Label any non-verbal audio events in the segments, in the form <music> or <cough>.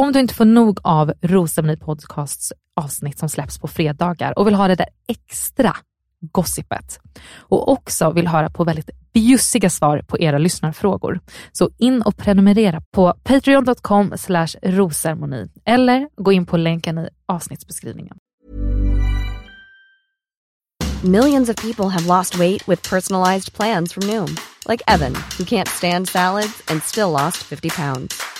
Om du inte får nog av Rosceremoni Podcasts avsnitt som släpps på fredagar och vill ha det där extra gossipet och också vill höra på väldigt bjussiga svar på era lyssnarfrågor. Så in och prenumerera på patreon.com rosermoni eller gå in på länken i avsnittsbeskrivningen. Millions of people have lost weight with personalized plans from Noom. Like Evan, who can't stand salads and still lost 50 pounds.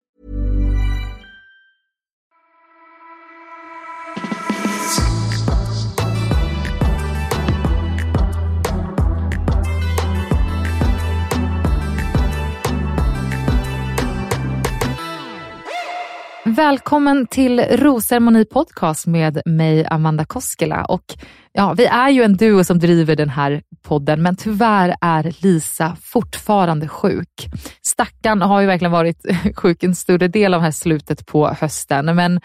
Välkommen till Rosceremoni podcast med mig Amanda Koskela. Och ja, vi är ju en duo som driver den här podden, men tyvärr är Lisa fortfarande sjuk. Stackarn har ju verkligen varit <laughs> sjuk en större del av här slutet på hösten, men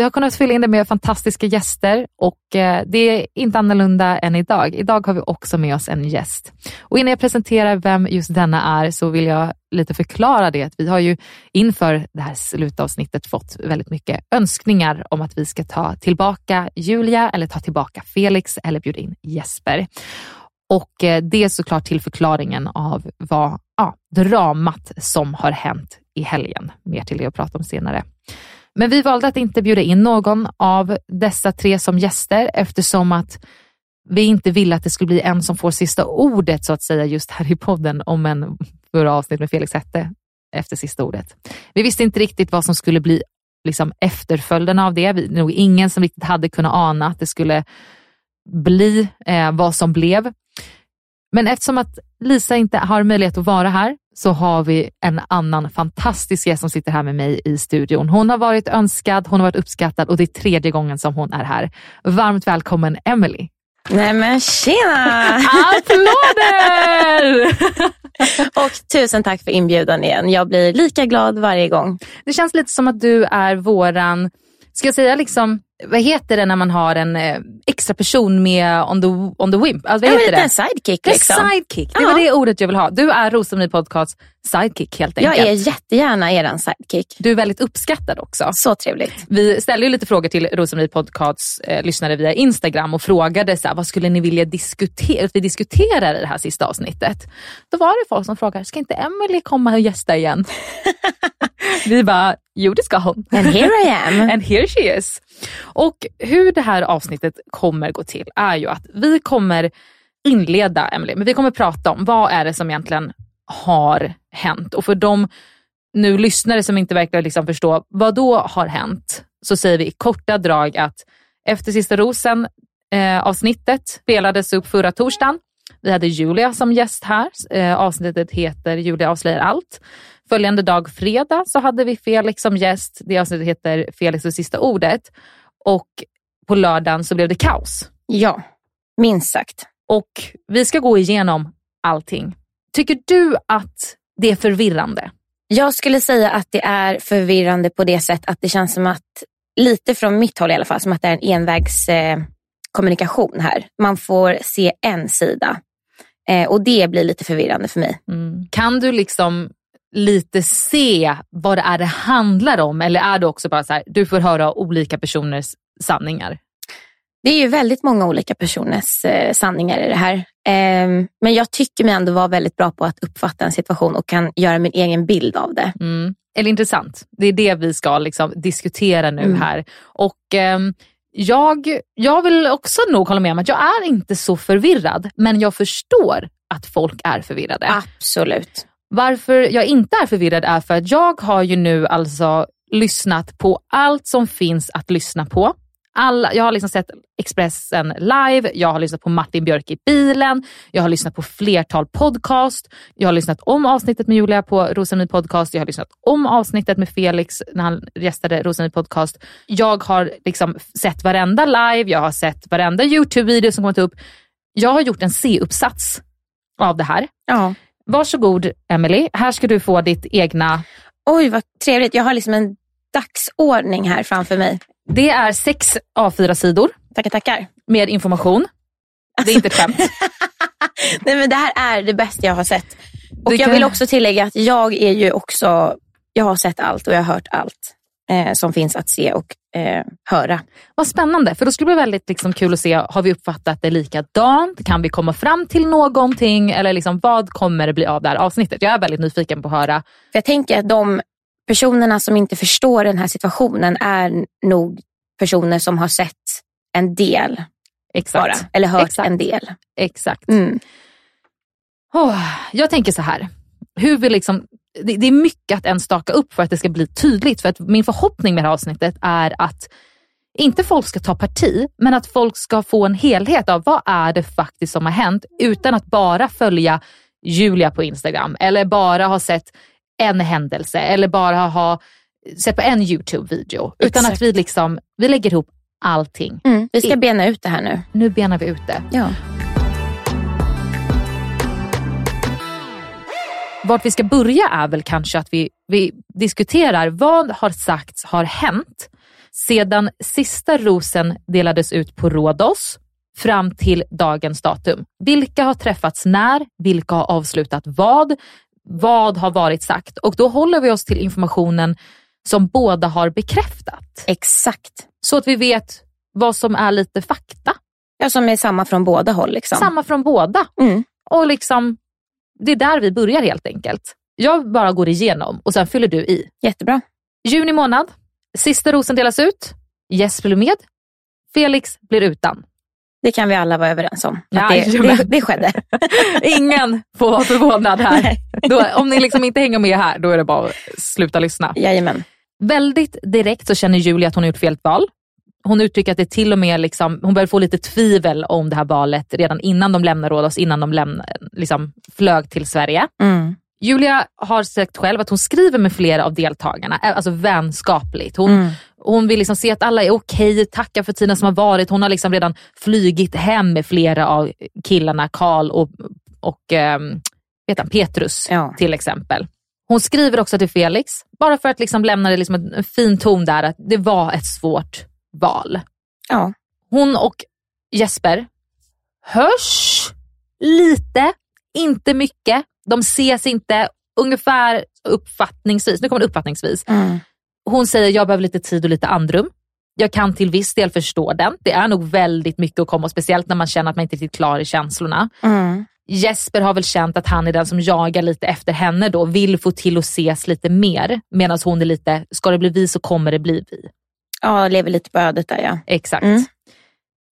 vi har kunnat fylla in det med fantastiska gäster och eh, det är inte annorlunda än idag. Idag har vi också med oss en gäst. Och innan jag presenterar vem just denna är så vill jag lite förklara det. Vi har ju inför det här slutavsnittet fått väldigt mycket önskningar om att vi ska ta tillbaka Julia eller ta tillbaka Felix eller bjuda in Jesper. Och eh, det är såklart till förklaringen av vad ja, dramat som har hänt i helgen. Mer till det att prata om senare. Men vi valde att inte bjuda in någon av dessa tre som gäster eftersom att vi inte ville att det skulle bli en som får sista ordet så att säga just här i podden om en förra avsnitt med Felix Hette efter sista ordet. Vi visste inte riktigt vad som skulle bli liksom efterföljden av det. Vi, nog ingen som riktigt hade kunnat ana att det skulle bli eh, vad som blev. Men eftersom att Lisa inte har möjlighet att vara här så har vi en annan fantastisk gäst som sitter här med mig i studion. Hon har varit önskad, hon har varit uppskattad och det är tredje gången som hon är här. Varmt välkommen Emily. Nej men tjena! Applåder! <laughs> och tusen tack för inbjudan igen. Jag blir lika glad varje gång. Det känns lite som att du är våran, ska jag säga liksom, vad heter det när man har en eh, extra person med on the, on the wimp? Alltså, vad heter det? en sidekick. En Liksom. sidekick, det Ja. var det ordet jag vill ha. Du är Rosceremoni Podcasts sidekick helt enkelt. Jag är jättegärna er sidekick. Du är väldigt uppskattad också. Så trevligt. Vi ställde ju lite frågor till Rosceremoni Podcasts eh, lyssnare via Instagram och frågade så här, vad skulle ni vilja diskutera, att vi diskuterar i det här sista avsnittet. Då var det folk som frågade, ska inte Emily komma och gästa igen? <laughs> vi bara, jo det ska hon. And here I am. <laughs> And here she is. Och hur det här avsnittet kommer gå till är ju att vi kommer inleda, Emily, men vi kommer prata om vad är det som egentligen har hänt. Och för de nu lyssnare som inte verkar liksom förstå vad då har hänt, så säger vi i korta drag att efter Sista Rosen eh, avsnittet spelades upp förra torsdagen Vi hade Julia som gäst här. Eh, avsnittet heter Julia avslöjar allt. Följande dag, fredag, så hade vi Felix som gäst. Det avsnittet heter Felix och sista ordet. Och på lördagen så blev det kaos. Ja, minst sagt. Och vi ska gå igenom allting. Tycker du att det är förvirrande? Jag skulle säga att det är förvirrande på det sätt att det känns som att, lite från mitt håll i alla fall, som att det är en envägs eh, kommunikation här. Man får se en sida eh, och det blir lite förvirrande för mig. Mm. Kan du liksom lite se vad det är det handlar om eller är det också bara så här, du får höra olika personers sanningar? Det är ju väldigt många olika personers eh, sanningar i det här. Eh, men jag tycker mig ändå vara väldigt bra på att uppfatta en situation och kan göra min egen bild av det. Mm. Eller intressant. Det är det vi ska liksom diskutera nu Mm. här. Och eh, jag, jag vill också nog hålla med om att jag är inte så förvirrad, men jag förstår att folk är förvirrade. Absolut. Varför jag inte är förvirrad är för att jag har ju nu alltså lyssnat på allt som finns att lyssna på. Alla, jag har liksom sett Expressen live, jag har lyssnat på Martin Björk i bilen, jag har lyssnat på flertal podcast, jag har lyssnat om avsnittet med Julia på Rosenryd podcast, jag har lyssnat om avsnittet med Felix när han gästade Rosenryd podcast. Jag har liksom sett varenda live, jag har sett varenda YouTube-video som kommit upp. Jag har gjort en C-uppsats av det här. Ja. Varsågod Emily, här ska du få ditt egna. Oj, vad trevligt. Jag har liksom en dagsordning här framför mig. Det är sex A4-sidor Tackar, tackar. med information. Det är inte ett skämt. <laughs> Nej, men det här är det bästa jag har sett. Och Det jag kan- vill också tillägga att jag är ju också, jag har sett allt och jag har hört allt eh, som finns att se och eh, höra. Vad spännande, för då skulle det bli väldigt liksom kul att se, har vi uppfattat det likadant? Kan vi komma fram till någonting? Eller liksom, vad kommer det bli av det här avsnittet? Jag är väldigt nyfiken på att höra. För jag tänker att de personerna som inte förstår den här situationen är nog personer som har sett en del Exakt. bara. Eller hört Exakt. en del. Exakt. Mm. Åh, jag tänker så här, hur vi liksom, det, det är mycket att ens staka upp för att det ska bli tydligt. För att min förhoppning med det här avsnittet är att inte folk ska ta parti, men att folk ska få en helhet av vad är det faktiskt som har hänt utan att bara följa Julia på Instagram eller bara ha sett en händelse eller bara ha sett på en YouTube-video. Utan att vi liksom, vi lägger ihop allting. Mm. Vi ska I- bena ut det här nu. Nu benar vi ut det. Ja. Vart vi ska börja är väl kanske att vi, vi diskuterar vad har sagts har hänt sedan sista rosen delades ut på Rhodos fram till dagens datum. Vilka har träffats när? Vilka har avslutat vad? Vad har varit sagt? Och då håller vi oss till informationen som båda har bekräftat. Exakt. Så att vi vet vad som är lite fakta. Ja, som är samma från båda håll. Liksom. Samma från båda. Mm. Och liksom, det är där vi börjar helt enkelt. Jag bara går igenom och sen fyller du i. Jättebra. Juni månad, sista rosen delas ut. Jesper blir med. Felix blir utan. Det kan vi alla vara överens om. Att det, det, det skedde. <laughs> Ingen får vara förvånad här. Då, om ni liksom inte hänger med här, då är det bara att sluta lyssna. Jajamän. Väldigt direkt så känner Julia att hon har gjort fel val. Hon uttrycker att det till och med, liksom, hon börjar få lite tvivel om det här valet redan innan de lämnar Rhodos, innan de lämnar, liksom, flög till Sverige. Mm. Julia har sagt själv att hon skriver med flera av deltagarna, alltså vänskapligt. Hon, Mm. hon vill liksom se att alla är okej, tacka för tiden som har varit. Hon har liksom redan flygit hem med flera av killarna, Karl och, och ehm, vet han, Petrus Ja. till exempel. Hon skriver också till Felix, bara för att liksom lämna det liksom en fin ton där, att det var ett svårt val. Ja. Hon och Jesper hörs lite, inte mycket. De ses inte, ungefär uppfattningsvis. Nu kommer det uppfattningsvis. Mm. Hon säger jag behöver lite tid och lite andrum. Jag kan till viss del förstå den. Det är nog väldigt mycket att komma, speciellt när man känner att man inte är riktigt klar i känslorna. Mm. Jesper har väl känt att han är den som jagar lite efter henne då, vill få till att ses lite mer. Medan hon är lite, ska det bli vi så kommer det bli vi. Ja, lever lite på ödet där ja. Exakt. Mm.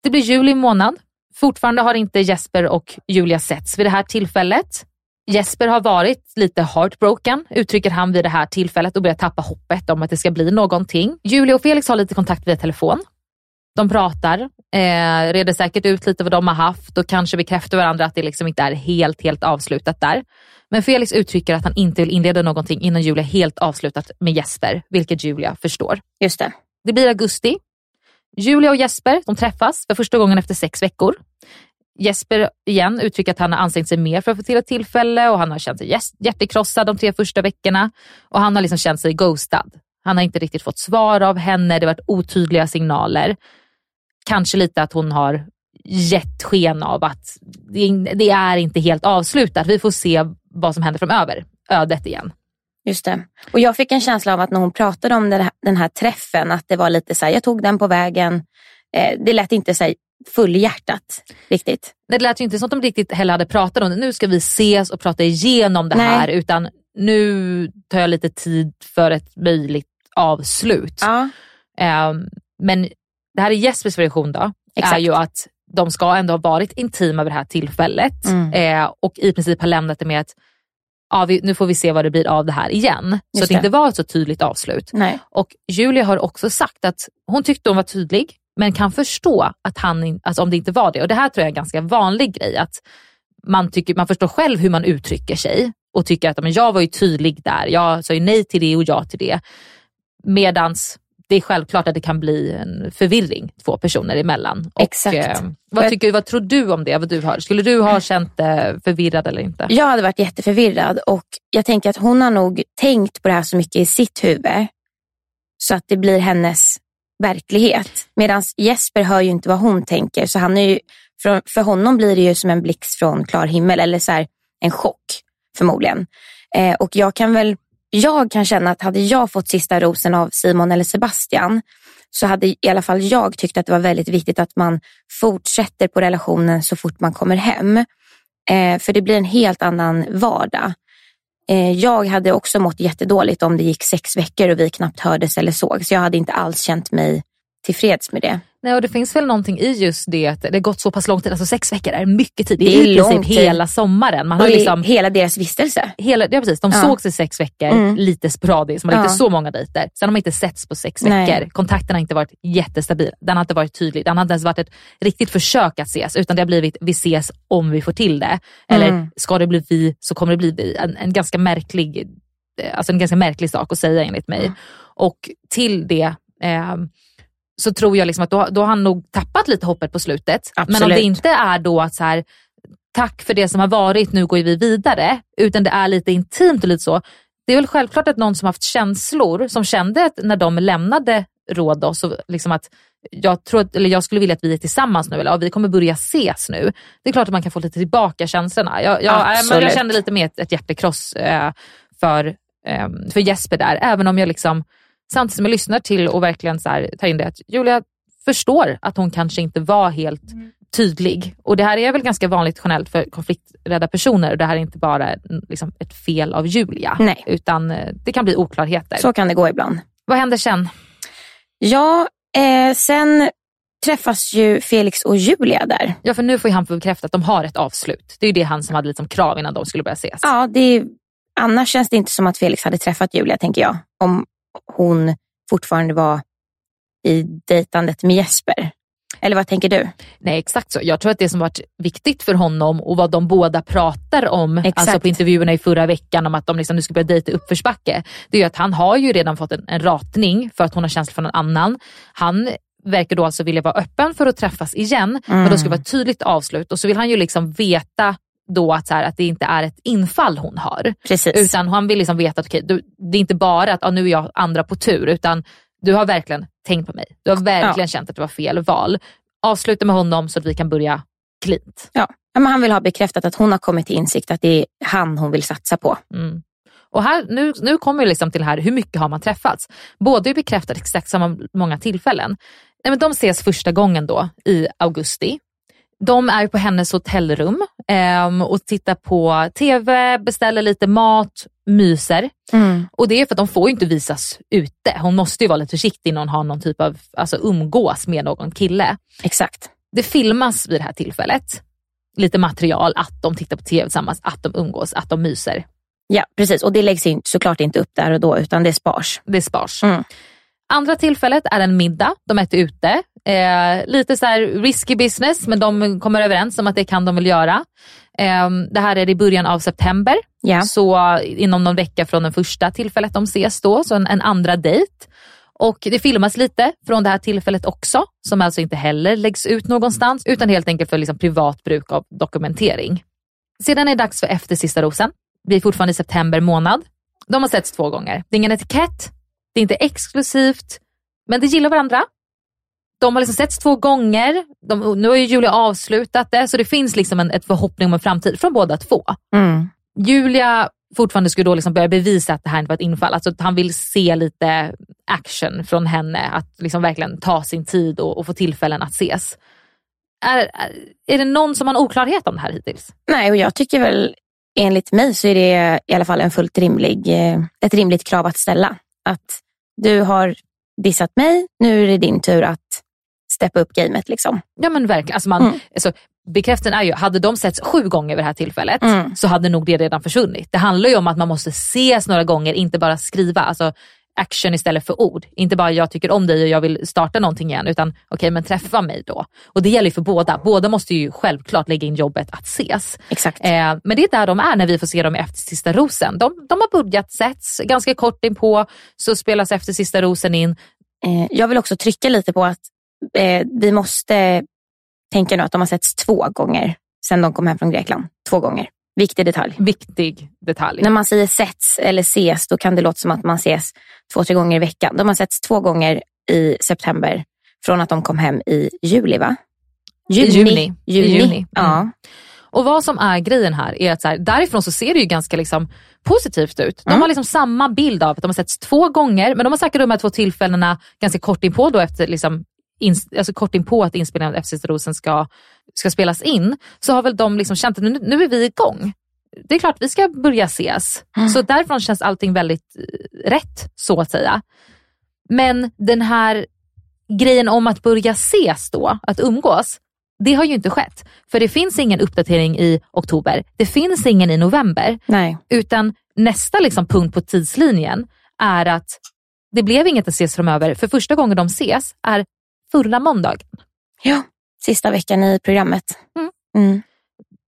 Det blir juli månad. Fortfarande har inte Jesper och Julia setts vid det här tillfället. Jesper har varit lite heartbroken, uttrycker han vid det här tillfället och börjar tappa hoppet om att det ska bli någonting. Julia och Felix har lite kontakt via telefon. De pratar, eh, reder säkert ut lite vad de har haft och kanske bekräftar varandra att det liksom inte är helt, helt avslutat där. Men Felix uttrycker att han inte vill inleda någonting innan Julia helt avslutat med Jesper, vilket Julia förstår. Just det. Det blir augusti. Julia och Jesper de träffas för första gången efter sex veckor. Jesper igen uttrycker att han har ansträngt sig mer för att få till ett tillfälle och han har känt sig hjärtekrossad de tre första veckorna. Och han har liksom känt sig ghostad. Han har inte riktigt fått svar av henne, det har varit otydliga signaler. Kanske lite att hon har gett sken av att det är inte helt avslutat. Vi får se vad som händer framöver. Ödet igen. Just det. Och jag fick en känsla av att när hon pratade om den här, den här träffen, att det var lite så här, jag tog den på vägen. Eh, det lät inte så här fullhjärtat riktigt. Det lät ju inte som att de riktigt heller hade pratat om det. Nu ska vi ses och prata igenom det Nej. här. Utan nu tar jag lite tid för ett möjligt avslut. Ja, Ehm, men det här är Jespers version då. Är Exakt. ju att de ska ändå ha varit intima vid det här tillfället. Mm. Eh, och i princip har lämnat det med att ja, vi, nu får vi se vad det blir av det här igen. så Just att det inte var ett så tydligt avslut. nej. Och Julia har också sagt att hon tyckte hon var tydlig, men kan förstå att han, alltså om det inte var det. Och det här tror jag är en ganska vanlig grej, att man, tycker, man förstår själv hur man uttrycker sig och tycker att men jag var ju tydlig där, jag sa ju nej till det och ja till det. Medans det är självklart att det kan bli en förvirring två personer emellan. Och, Exakt. eh, vad, tycker, vad tror du om det? Vad du har? Skulle du ha känt dig förvirrad eller inte? Jag hade varit jätteförvirrad och jag tänker att hon har nog tänkt på det här så mycket i sitt huvud så att det blir hennes verklighet. Medan Jesper hör ju inte vad hon tänker så han är ju, för, för honom blir det ju som en blixt från klar himmel eller så här, en chock förmodligen. Eh, och jag kan väl, jag kan känna att hade jag fått sista rosen av Simon eller Sebastian så hade i alla fall jag tyckt att det var väldigt viktigt att man fortsätter på relationen så fort man kommer hem. Eh, för det blir en helt annan vardag. Eh, jag hade också mått jättedåligt om det gick sex veckor och vi knappt hördes eller såg. Så jag hade inte alls känt mig tillfreds med det. Nej, och det finns väl någonting i just det att det har gått så pass lång tid, alltså sex veckor är mycket tid. Det Det är är i princip tid. hela sommaren. Man har liksom hela deras vistelse. hela, ja, precis, de Ja. sågs i sex veckor, Mm. lite sporadiskt, man har Ja. inte så många dejter. Sen har man inte setts på sex Nej. veckor. Kontakten har inte varit jättestabil. Den har inte varit tydlig. Den har inte ens varit ett riktigt försök att ses, utan det har blivit vi ses om vi får till det. Eller Mm. ska det bli vi så kommer det bli vi. En, en, ganska märklig, eh, alltså en ganska märklig sak att säga enligt mig. Mm. Och till det eh, så tror jag liksom att då, då har han nog tappat lite hoppet på slutet. Men om Absolut. det inte är då att så här, tack för det som har varit, nu går vi vidare. Utan det är lite intimt och lite så. Det är väl självklart att någon som haft känslor, som kände att när de lämnade Rhodos, och liksom att jag, tror att, eller jag skulle vilja att vi är tillsammans nu, eller ja, vi kommer börja ses nu. Det är klart att man kan få lite tillbaka känslorna. Jag, jag, men jag Absolut. kände lite mer ett, ett hjärtekross eh, för, eh, för Jesper där, även om jag liksom samtidigt som jag lyssnar till och verkligen så här, tar in det att Julia förstår att hon kanske inte var helt tydlig. Och det här är väl ganska vanligt generellt för konflikträdda personer. Och det här är inte bara mm, liksom, ett fel av Julia, Nej. utan eh, det kan bli oklarheter. Så kan det gå ibland. Vad händer sen? Ja, eh, sen träffas ju Felix och Julia där. Ja, för nu får ju han bekräfta att de har ett avslut. Det är ju det han som hade liksom krav innan de skulle börja ses. Ja, det är, annars känns det inte som att Felix hade träffat Julia, tänker jag. Om hon fortfarande var i dejtandet med Jesper. Eller vad tänker du? Nej, exakt så. Jag tror att det som varit viktigt för honom och vad de båda pratar om, Exakt. alltså på intervjuerna i förra veckan om att de liksom nu ska börja dejta uppförsbacke, det är ju att han har ju redan fått en, en ratning för att hon har känslor för någon annan. Han verkar då alltså vilja vara öppen för att träffas igen, men då ska det vara ett tydligt avslut och så vill han ju liksom veta då att, så här, att det inte är ett infall hon har. Precis. Utan han vill liksom veta att okay, du, det är inte bara att ah, nu är jag andra på tur, utan du har verkligen tänkt på mig. Du har verkligen känt att det var fel val. Avsluta med honom så att vi kan börja klint. Ja. Ja, men han vill ha bekräftat att hon har kommit till insikt att det är han hon vill satsa på. Mm. Och här, nu, nu kommer vi liksom till här, hur mycket har man träffats? Båda är bekräftat exakt samma många tillfällen. Nej, men de ses första gången då i augusti. De är på hennes hotellrum ehm, och tittar på TV, beställer lite mat, myser. Och det är för att de får ju inte visas ute. Hon måste ju vara lite försiktig när hon har någon typ av, alltså umgås med någon kille. Exakt. Det filmas vid det här tillfället. Lite material, att de tittar på TV tillsammans, att de umgås, att de myser. Ja, precis. Och det läggs in, såklart inte upp där och då, utan det spars. Det spars. Mm. Andra tillfället är en middag. De äter ute. Eh, lite så här risky business, men de kommer överens om att det kan de väl göra. Eh, det här är i början av september, Ja. så inom någon vecka från den första tillfället de ses då, så en, en andra dejt. Och det filmas lite från det här tillfället också, som alltså inte heller läggs ut någonstans, utan helt enkelt för liksom privat bruk av dokumentering. Sedan är det dags för efter sista rosen. Vi är fortfarande i september månad. De har setts två gånger. Det är ingen etikett, det är inte exklusivt, men de gillar varandra. De har liksom setts två gånger. De, nu har ju Julia avslutat det, så det finns liksom en ett förhoppning om en framtid från båda två. Mm. Julia fortfarande skulle då liksom börja bevisa att det här inte var ett infall. Alltså han vill se lite action från henne, att liksom verkligen ta sin tid och, och få tillfällen att ses. Är, är, är det någon som har en oklarhet om det här hittills? Nej, och jag tycker väl enligt mig så är det i alla fall en fullt rimlig, eh, ett rimligt krav att ställa. Att du har dissat mig, nu är det din tur att steppa upp gamet. Liksom. Ja men verkligen. Alltså man, Mm. alltså, bekräftelsen är ju, hade de setts sju gånger vid det här tillfället Mm. så hade nog det redan försvunnit. Det handlar ju om att man måste ses några gånger, inte bara skriva. Alltså action istället för ord. Inte bara jag tycker om dig och jag vill starta någonting igen, utan okej men träffa mig då. Och det gäller ju för båda. Båda måste ju självklart lägga in jobbet att ses. Exakt. Eh, men det är där de är när vi får se dem i Efter sista rosen. De, de har börjat setts, ganska kort inpå så spelas Efter sista rosen in. Eh, jag vill också trycka lite på att eh, vi måste tänka nu att de har setts två gånger sedan de kom hem från Grekland. Två gånger. Viktig detalj. Viktig detalj. När man säger setts eller ses, då kan det låta som att man ses två, tre gånger i veckan. De har setts två gånger i september från att de kom hem i juli, va? I juni. I juni. Mm. Ja. Och vad som är grejen här är att så här, därifrån så ser det ju ganska liksom positivt ut. De Mm. har liksom samma bild av att de har setts två gånger, men de har säkert de här två tillfällena ganska kort inpå då efter liksom ins- alltså kort inpå att inspelningen av FC Rosen ska, ska spelas in, så har väl de liksom känt att nu, nu är vi igång. Det är klart vi ska börja ses. Så därifrån känns allting väldigt eh, rätt så att säga. Men den här grejen om att börja ses då, att umgås, det har ju inte skett. För det finns ingen uppdatering i oktober, det finns ingen i november, Nej. utan nästa liksom punkt på tidslinjen är att det blev inget att ses framöver, för första gången de ses är förra måndagen. Ja. Sista veckan i programmet. Mm. Mm.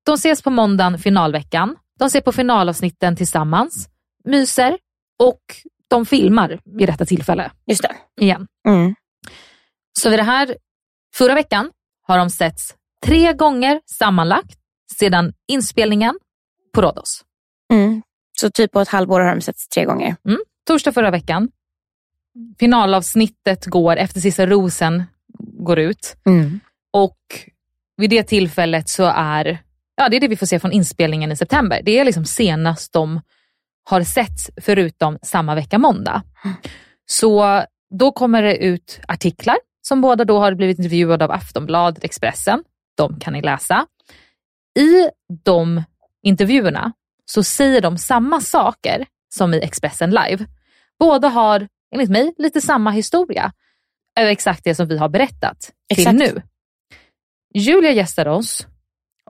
De ses på måndagen finalveckan, de ser på finalavsnitten tillsammans, myser och de filmar vid detta tillfälle Just det. igen. Mm. Så vid det här, förra veckan har de setts tre gånger sammanlagt sedan inspelningen på Rhodos. Mm. Så typ på ett halvår har de setts tre gånger. Mm. Torsdag förra veckan. Finalavsnittet går efter sista rosen går ut Mm. och vid det tillfället så är, ja det är det vi får se från inspelningen i september. Det är liksom senast de har setts förutom samma vecka måndag. Så då kommer det ut artiklar som båda då har blivit intervjuade av Aftonbladet, Expressen. De kan ni läsa. I de intervjuerna så säger de samma saker som i Expressen live. Båda har, enligt mig, lite samma historia. Över exakt det som vi har berättat till Exakt. nu. Julia gästar oss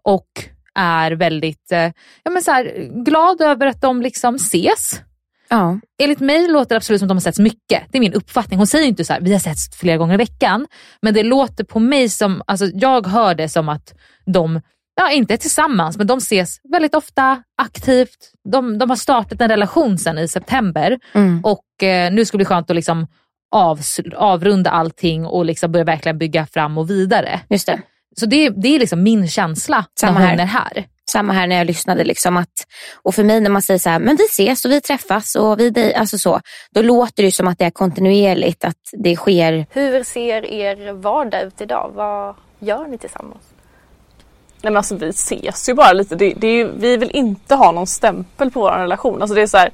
och är väldigt eh, ja, men så här, glad över att de liksom ses. Ja. Enligt mig låter det absolut som att de har setts mycket. Det är min uppfattning. Hon säger inte så här, vi har setts flera gånger i veckan. Men det låter på mig som, alltså jag hör det som att de, ja inte tillsammans, men de ses väldigt ofta aktivt. De, de har startat en relation sedan i september Mm. och eh, nu ska det bli skönt att liksom avsl- avrunda allting och liksom börja verkligen bygga fram och vidare. Just det. Så det, det är liksom min känsla Samma när här. hon är här. Samma här när jag lyssnade. Liksom att, och för mig när man säger så här, men vi ses och vi träffas och vi alltså så. Då låter det som att det är kontinuerligt, att det sker. Hur ser er vardag ut idag? Vad gör ni tillsammans? Nej men alltså vi ses ju bara lite. Det, det är, ju- vi vill inte ha någon stämpel på vår relation. Alltså det är så här,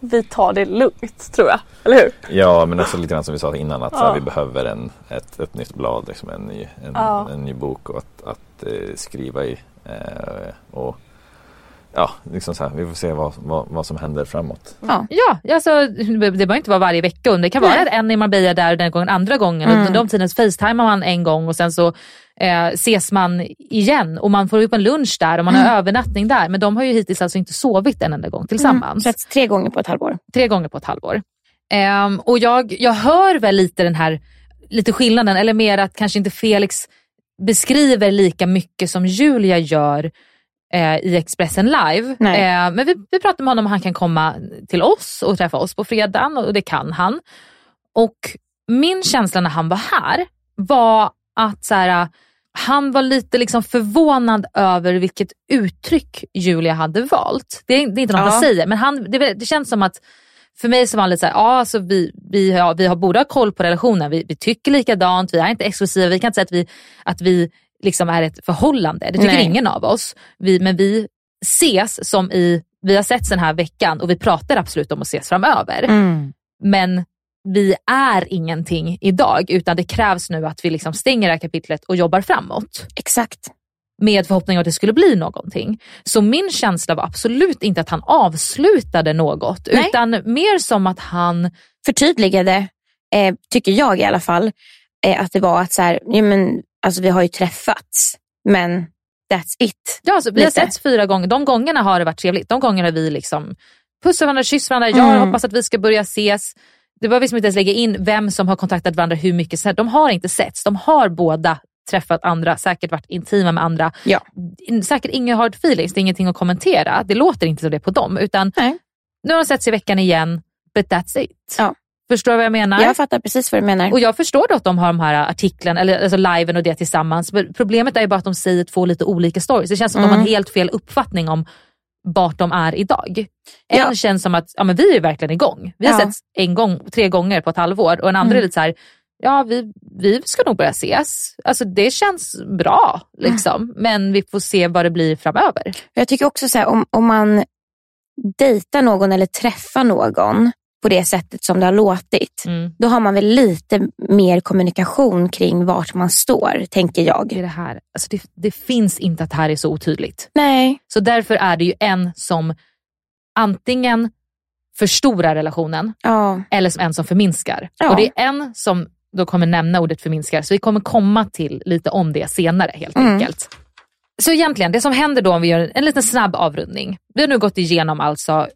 vi tar det lugnt tror jag. Eller hur? Ja men också lite grann som vi sa innan att så här, Ja. vi behöver en, ett, ett nytt blad, liksom, en, ny, en, Ja. en ny bok och att, att eh, skriva i. Eh, och ja, liksom så här, vi får se vad, vad, vad som händer framåt. Ja. Ja, alltså, det behöver inte vara varje vecka. Det kan vara Nej. att en i Marbella där och den gången andra gången. Mm. Och de tiden facetimar man en gång och sen så eh, ses man igen och man får upp en lunch där och man har övernattning där. Men de har ju hittills alltså inte sovit en enda gång tillsammans. Setts tre gånger på ett halvår. Tre gånger på ett halvår. Ehm, och jag, jag hör väl lite den här lite skillnaden, eller mer att kanske inte Felix beskriver lika mycket som Julia gör eh, i Expressen live. Eh, men vi, vi pratade med honom om han kan komma till oss och träffa oss på fredagen och det kan han. Och min känsla när han var här var att så här, han var lite liksom förvånad över vilket uttryck Julia hade valt. Det är, det är inte något Ja. han säger men han, det, det känns som att för mig så var han lite såhär, ja alltså vi, vi, har, vi har borde ha koll på relationen, vi, vi tycker likadant, vi är inte exklusiva, vi kan inte säga att vi, att vi liksom är ett förhållande, det tycker Nej. ingen av oss. Vi, men vi ses som i, vi har sett den här veckan och vi pratar absolut om att ses framöver. Mm. Men vi är ingenting idag utan det krävs nu att vi liksom stänger det här kapitlet och jobbar framåt. Exakt. Med förhoppning att det skulle bli någonting. Så min känsla var absolut inte att han avslutade något Nej. utan mer som att han Förtydligade, eh, tycker jag i alla fall, eh, att det var att så här, ja, men, alltså, vi har ju träffats, men that's it. Ja, alltså, vi har setts fyra gånger. De gångerna har det varit trevligt. De gångerna vi liksom pussat varandra, kysst varandra. Jag Mm. hoppas att vi ska börja ses. Det var vi som inte ens lägga in vem som har kontaktat varandra hur mycket. Så här, De har inte setts. De har båda träffat andra, säkert varit intima med andra. Ja. Säkert inga hard feelings, det är ingenting att kommentera. Det låter inte som det på dem. Utan Nej. nu har de setts i veckan igen, but that's it. Ja. Förstår du vad jag menar? Jag fattar precis vad du menar. Och jag förstår då att de har de här artiklarna, eller alltså liven och det tillsammans. Men problemet är ju bara att de säger två lite olika stories. Det känns som att de har en Mm. helt fel uppfattning om vart de är idag. En Ja. känns som att ja, men vi är verkligen igång. Vi har Ja. setts en gång, tre gånger på ett halvår och en andra Mm. är lite så här, ja vi, vi ska nog börja ses. Alltså det känns bra liksom. Men vi får se vad det blir framöver. Jag tycker också så här, om, om man dejtar någon eller träffar någon på det sättet som det har låtit, Mm. då har man väl lite mer kommunikation kring vart man står, tänker jag. det här. Alltså det, det finns inte att det här är så otydligt. Nej, Så därför är det ju en som antingen förstorar relationen ja, eller som en som förminskar. Ja. Och det är en som då kommer nämna ordet förminskar, så vi kommer komma till lite om det senare helt Mm. enkelt. Så egentligen, det som händer då om vi gör en liten snabb avrundning. Vi har nu gått igenom alltså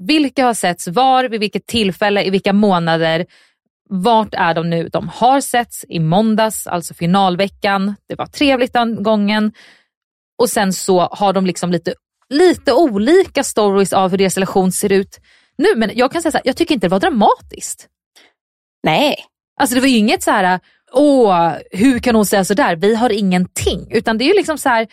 vilka har setts var, vid vilket tillfälle, i vilka månader. Vart är de nu? De har setts i måndags, alltså finalveckan. Det var trevligt den gången. Och sen så har de liksom lite, lite olika stories av hur deras relation ser ut nu. Men jag kan säga så här, jag tycker inte det var dramatiskt. nej, Alltså det var ju inget så här, åh, hur kan hon säga sådär? Vi har ingenting. Utan det är ju liksom så här,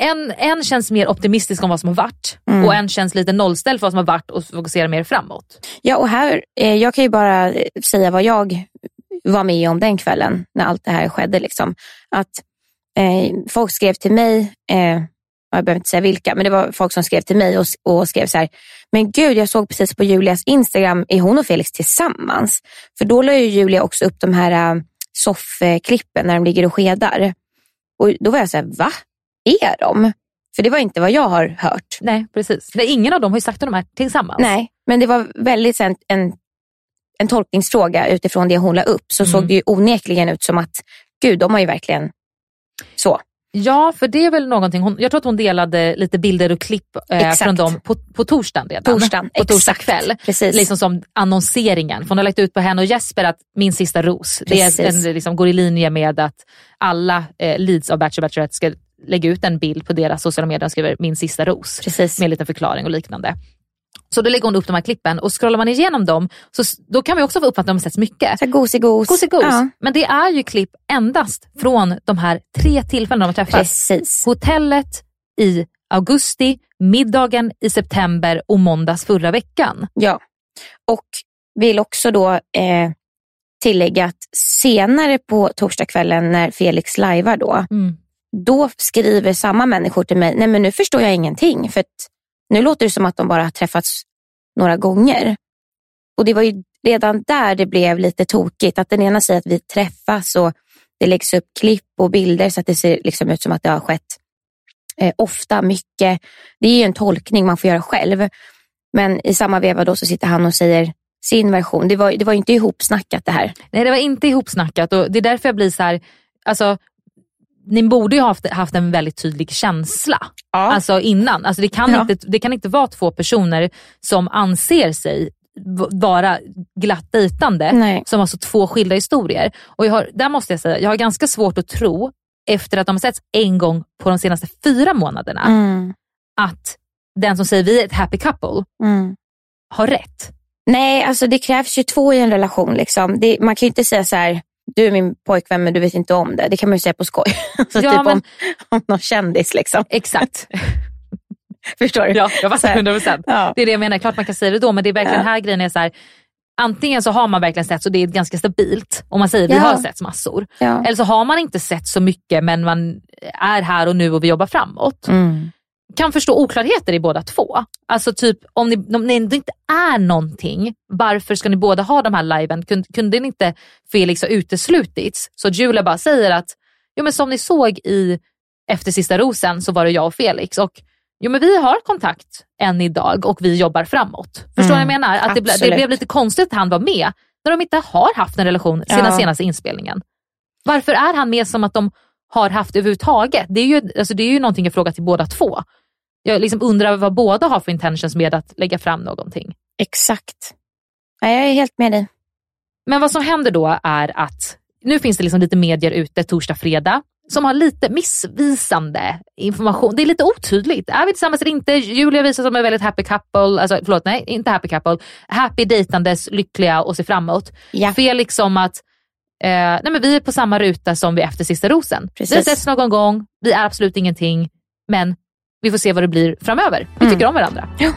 en, en känns mer optimistisk om vad som har varit Mm. och en känns lite nollställd för vad som har varit och fokuserar mer framåt. Ja, och här, eh, jag kan ju bara eh, säga vad jag var med om den kvällen när allt det här skedde. Liksom. Att eh, Folk skrev till mig, eh, jag behöver inte säga vilka, men det var folk som skrev till mig och, och skrev så här, men gud jag såg precis på Julias Instagram, är hon och Felix tillsammans? För då la ju Julia också upp de här uh, soffklippen när de ligger och skedar. Och då var jag så här, va? Är de? För det var inte vad jag har hört. Nej, precis. Nej, ingen av dem har ju sagt att de är tillsammans. Nej, men det var väldigt här, en, en tolkningsfråga utifrån det hon la upp. Så Mm. såg det ju onekligen ut som att, gud, de har ju verkligen så. Ja, för det är väl någonting, hon, jag tror att hon delade lite bilder och klipp eh, från dem på, på torsdagen redan. Torsdagen, på torsdag exakt. kväll. Precis. Liksom som annonseringen. För hon har lagt ut på henne och Jesper att min sista ros. Det är Precis. en, liksom, går i linje med att alla eh, leads av Bachelor Bachelorette ska lägga ut en bild på deras sociala medier och skriver min sista ros. Precis. Med en liten förklaring och liknande. Så då lägger hon upp de här klippen och scrollar man igenom dem så då kan man också få uppfatta att de sätts mycket. Så gosigos. Gosigos. Ja, Men det är ju klipp endast från de här tre tillfällena de har träffats. precis. Hotellet i augusti, middagen i september och måndags förra veckan. Ja. Och vill också då eh, tillägga att senare på torsdagskvällen när Felix lajvar då, Mm då skriver samma människor till mig, nej men nu förstår jag ingenting. För att nu låter det som att de bara har träffats några gånger. Och det var ju redan där det blev lite tokigt. Att den ena säger att vi träffas och det läggs upp klipp och bilder så att det ser liksom ut som att det har skett eh, ofta, mycket. Det är ju en tolkning man får göra själv. Men i samma veva då så sitter han och säger sin version. Det var, det var inte ihopsnackat det här. Nej, det var inte ihopsnackat och det är därför jag blir så här, alltså ni borde ju ha haft, haft en väldigt tydlig känsla alltså innan. Alltså det, kan Ja. inte, det kan inte vara två personer som anser sig vara glatt dejtande Nej. som alltså två skilda historier. Och jag har, där måste jag säga, jag har ganska svårt att tro efter att de har setts en gång på de senaste fyra månaderna Mm. att den som säger vi är ett happy couple Mm. har rätt. Nej, alltså det krävs ju två i en relation. Liksom. Det, man kan ju inte säga så här, du är min pojkvän men du vet inte om det. Det kan man ju säga på skoj. <laughs> så Ja, typ men- om, om någon kändis. Liksom. Exakt. <laughs> Förstår du? Ja, jag fattar här. 100%. Ja. Det är det jag menar, klart man kan säga det då men det är verkligen Ja. här grejen är så här. Antingen så har man verkligen sett så det är ganska stabilt om man säger vi Ja. har sett massor. Ja. Eller så har man inte sett så mycket men man är här och nu och vi jobbar framåt. Mm. Kan förstå oklarheter i båda två. Alltså typ om ni, om det inte är någonting, varför ska ni båda ha de här liven? Kunde, kunde inte Felix ha uteslutits? Så Julia bara säger att jo, men som ni såg i Efter sista rosen så var det jag och Felix och jo, men vi har kontakt än idag och vi jobbar framåt. Förstår Mm, ni vad jag menar? Att det, ble, det blev lite konstigt att han var med när de inte har haft en relation sedan Ja. senaste inspelningen. Varför är han med som att de har haft överhuvudtaget? Det är ju, alltså det är ju någonting jag frågar till båda två. Jag liksom undrar vad båda har för intentions med att lägga fram någonting. Exakt. Ja, jag är helt med dig. Men vad som händer då är att nu finns det liksom lite medier ute torsdag, fredag som har lite missvisande information. Det är lite otydligt. Är vi tillsammans eller inte? Julia visar som en väldigt happy couple, alltså förlåt, nej inte happy couple, happy dejtandes, lyckliga och ser framåt. Ja. Felix som att eh, nej men vi är på samma ruta som vi efter sista rosen. Precis. Vi setts någon gång, vi är absolut ingenting, men vi får se vad det blir framöver. Vi Mm. tycker om varandra. Ja.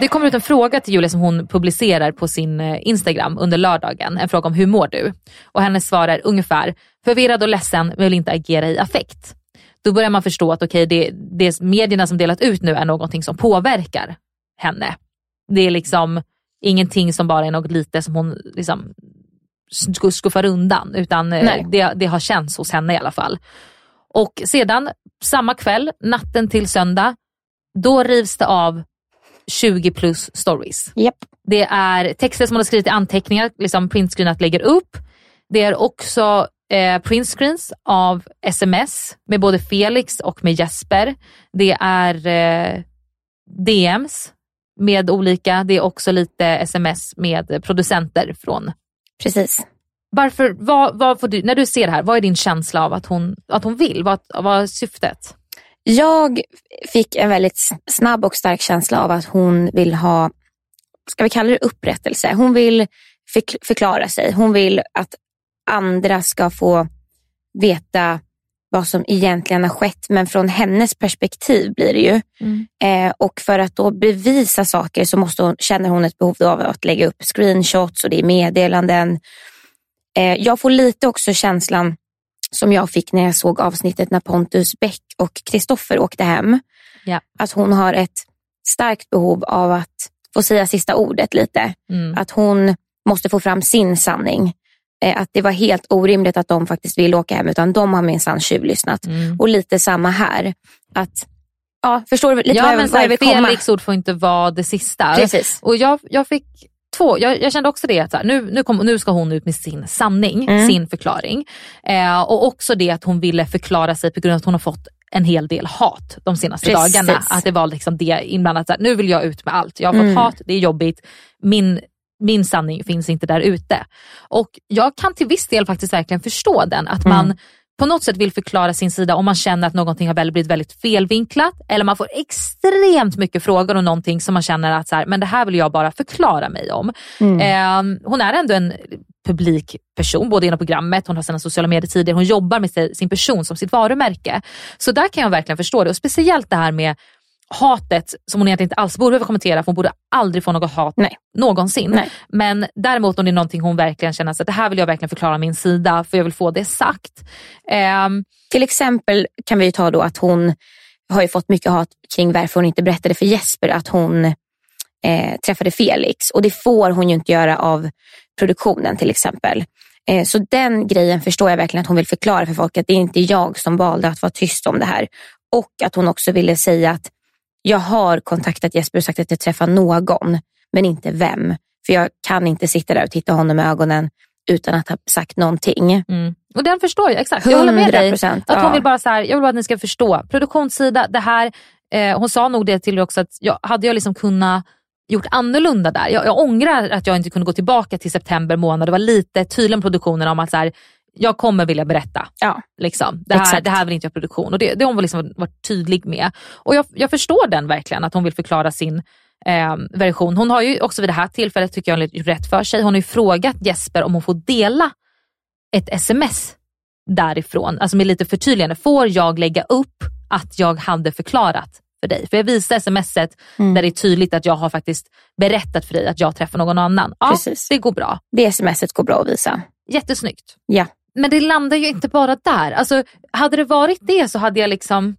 Det kommer ut en fråga till Julia som hon publicerar på sin eh, Instagram under lördagen. En fråga om hur mår du? Och hennes svar är ungefär förvirrad och ledsen men vill inte agera i affekt. Då börjar man förstå att okej, det, det medierna som delat ut nu är någonting som påverkar henne. Det är liksom ingenting som bara är något lite som hon liksom sk- skuffar undan utan eh, det, det har känts hos henne i alla fall. Och sedan samma kväll, natten till söndag, då rivs det av 20 plus stories. Japp. Det är texter som hon har skrivit i anteckningar, liksom printscreenat lägger upp. Det är också eh, printscreens av sms med både Felix och med Jesper. Det är eh, DMs med olika, det är också lite sms med producenter från Precis. varför, vad, vad får du, när du ser det här, vad är din känsla av att hon, att hon vill? Vad, vad är syftet? Jag fick en väldigt snabb och stark känsla av att hon vill ha, ska vi kalla det upprättelse? Hon vill förk- förklara sig. Hon vill att andra ska få veta vad som egentligen har skett. Men från hennes perspektiv blir det ju. Eh, och för att då bevisa saker så måste hon, känner hon ett behov av att lägga upp screenshots och det är meddelanden. Eh, jag får lite också känslan som jag fick när jag såg avsnittet när Pontus Bäck och Kristoffer åkte hem. Ja. Att hon har ett starkt behov av att få säga sista ordet lite. Mm. Att hon måste få fram sin sanning. Eh, att det var helt orimligt att de faktiskt vill åka hem utan de har minsann tjuvlyssnat. Mm. Och lite samma här. Att, ja, förstår du lite ja, vad men vad jag vill komma? Felix ord får inte vara det sista. Precis. Och jag, jag fick två, jag, jag kände också det att här, nu, nu, kom, nu ska hon ut med sin sanning, Mm. sin förklaring. Eh, och också det att hon ville förklara sig på grund av att hon har fått en hel del hat de senaste Precis. dagarna. Att det var liksom det inblandat, så här, nu vill jag ut med allt. Jag har fått Mm. hat, det är jobbigt. Min, min sanning finns inte där ute. Och jag kan till viss del faktiskt verkligen förstå den. Att man Mm. på något sätt vill förklara sin sida om man känner att någonting har väl blivit väldigt felvinklat eller man får extremt mycket frågor om någonting som man känner att så här, men det här vill jag bara förklara mig om. Mm. Eh, hon är ändå en publik person, både inom programmet, hon har sina sociala medier tidigare, hon jobbar med sin person som sitt varumärke. Så där kan jag verkligen förstå det och speciellt det här med hatet som hon egentligen inte alls borde behöva kommentera för hon borde aldrig få något hat Nej. någonsin. Nej. Men däremot om det är någonting hon verkligen känner att det här vill jag verkligen förklara min sida för jag vill få det sagt. Ehm, Till exempel kan vi ju ta då att hon har ju fått mycket hat kring varför hon inte berättade för Jesper att hon eh, träffade Felix. Och det får hon ju inte göra av produktionen till exempel. Eh, så den grejen förstår jag verkligen att hon vill förklara för folk att det är inte jag som valde att vara tyst om det här. Och att hon också ville säga att jag har kontaktat Jesper och sagt att jag träffar någon, men inte vem. För jag kan inte sitta där och titta honom i ögonen utan att ha sagt någonting. mm. Och den förstår jag, exakt. Jag håller med dig. 100%, Att hon ja. vill bara så här, jag vill bara att ni ska förstå. Produktionssida, det här, Eh, hon sa nog det till mig också att jag, hade jag liksom kunnat gjort annorlunda där. Jag, jag ångrar att jag inte kunde gå tillbaka till september månad. Det var lite tydlig med produktionen om att så här, jag kommer vilja berätta. Ja. Liksom. Det, här, Exakt. det här vill inte jag produktion. Och det, det har hon liksom varit tydlig med. Och jag, jag förstår den verkligen, att hon vill förklara sin eh, version. Hon har ju också vid det här tillfället, tycker jag, gjort rätt för sig. Hon har ju frågat Jesper om hon får dela ett sms därifrån, alltså med lite förtydligande. Får jag lägga upp att jag hade förklarat för dig? För jag visar smset Mm. där det är tydligt att jag har faktiskt berättat för dig att jag träffar någon annan. Ja, Precis. det går bra. Det smset går bra att visa. Jättesnyggt. Ja. Men det landar ju inte bara där. Alltså, hade det varit det så hade jag liksom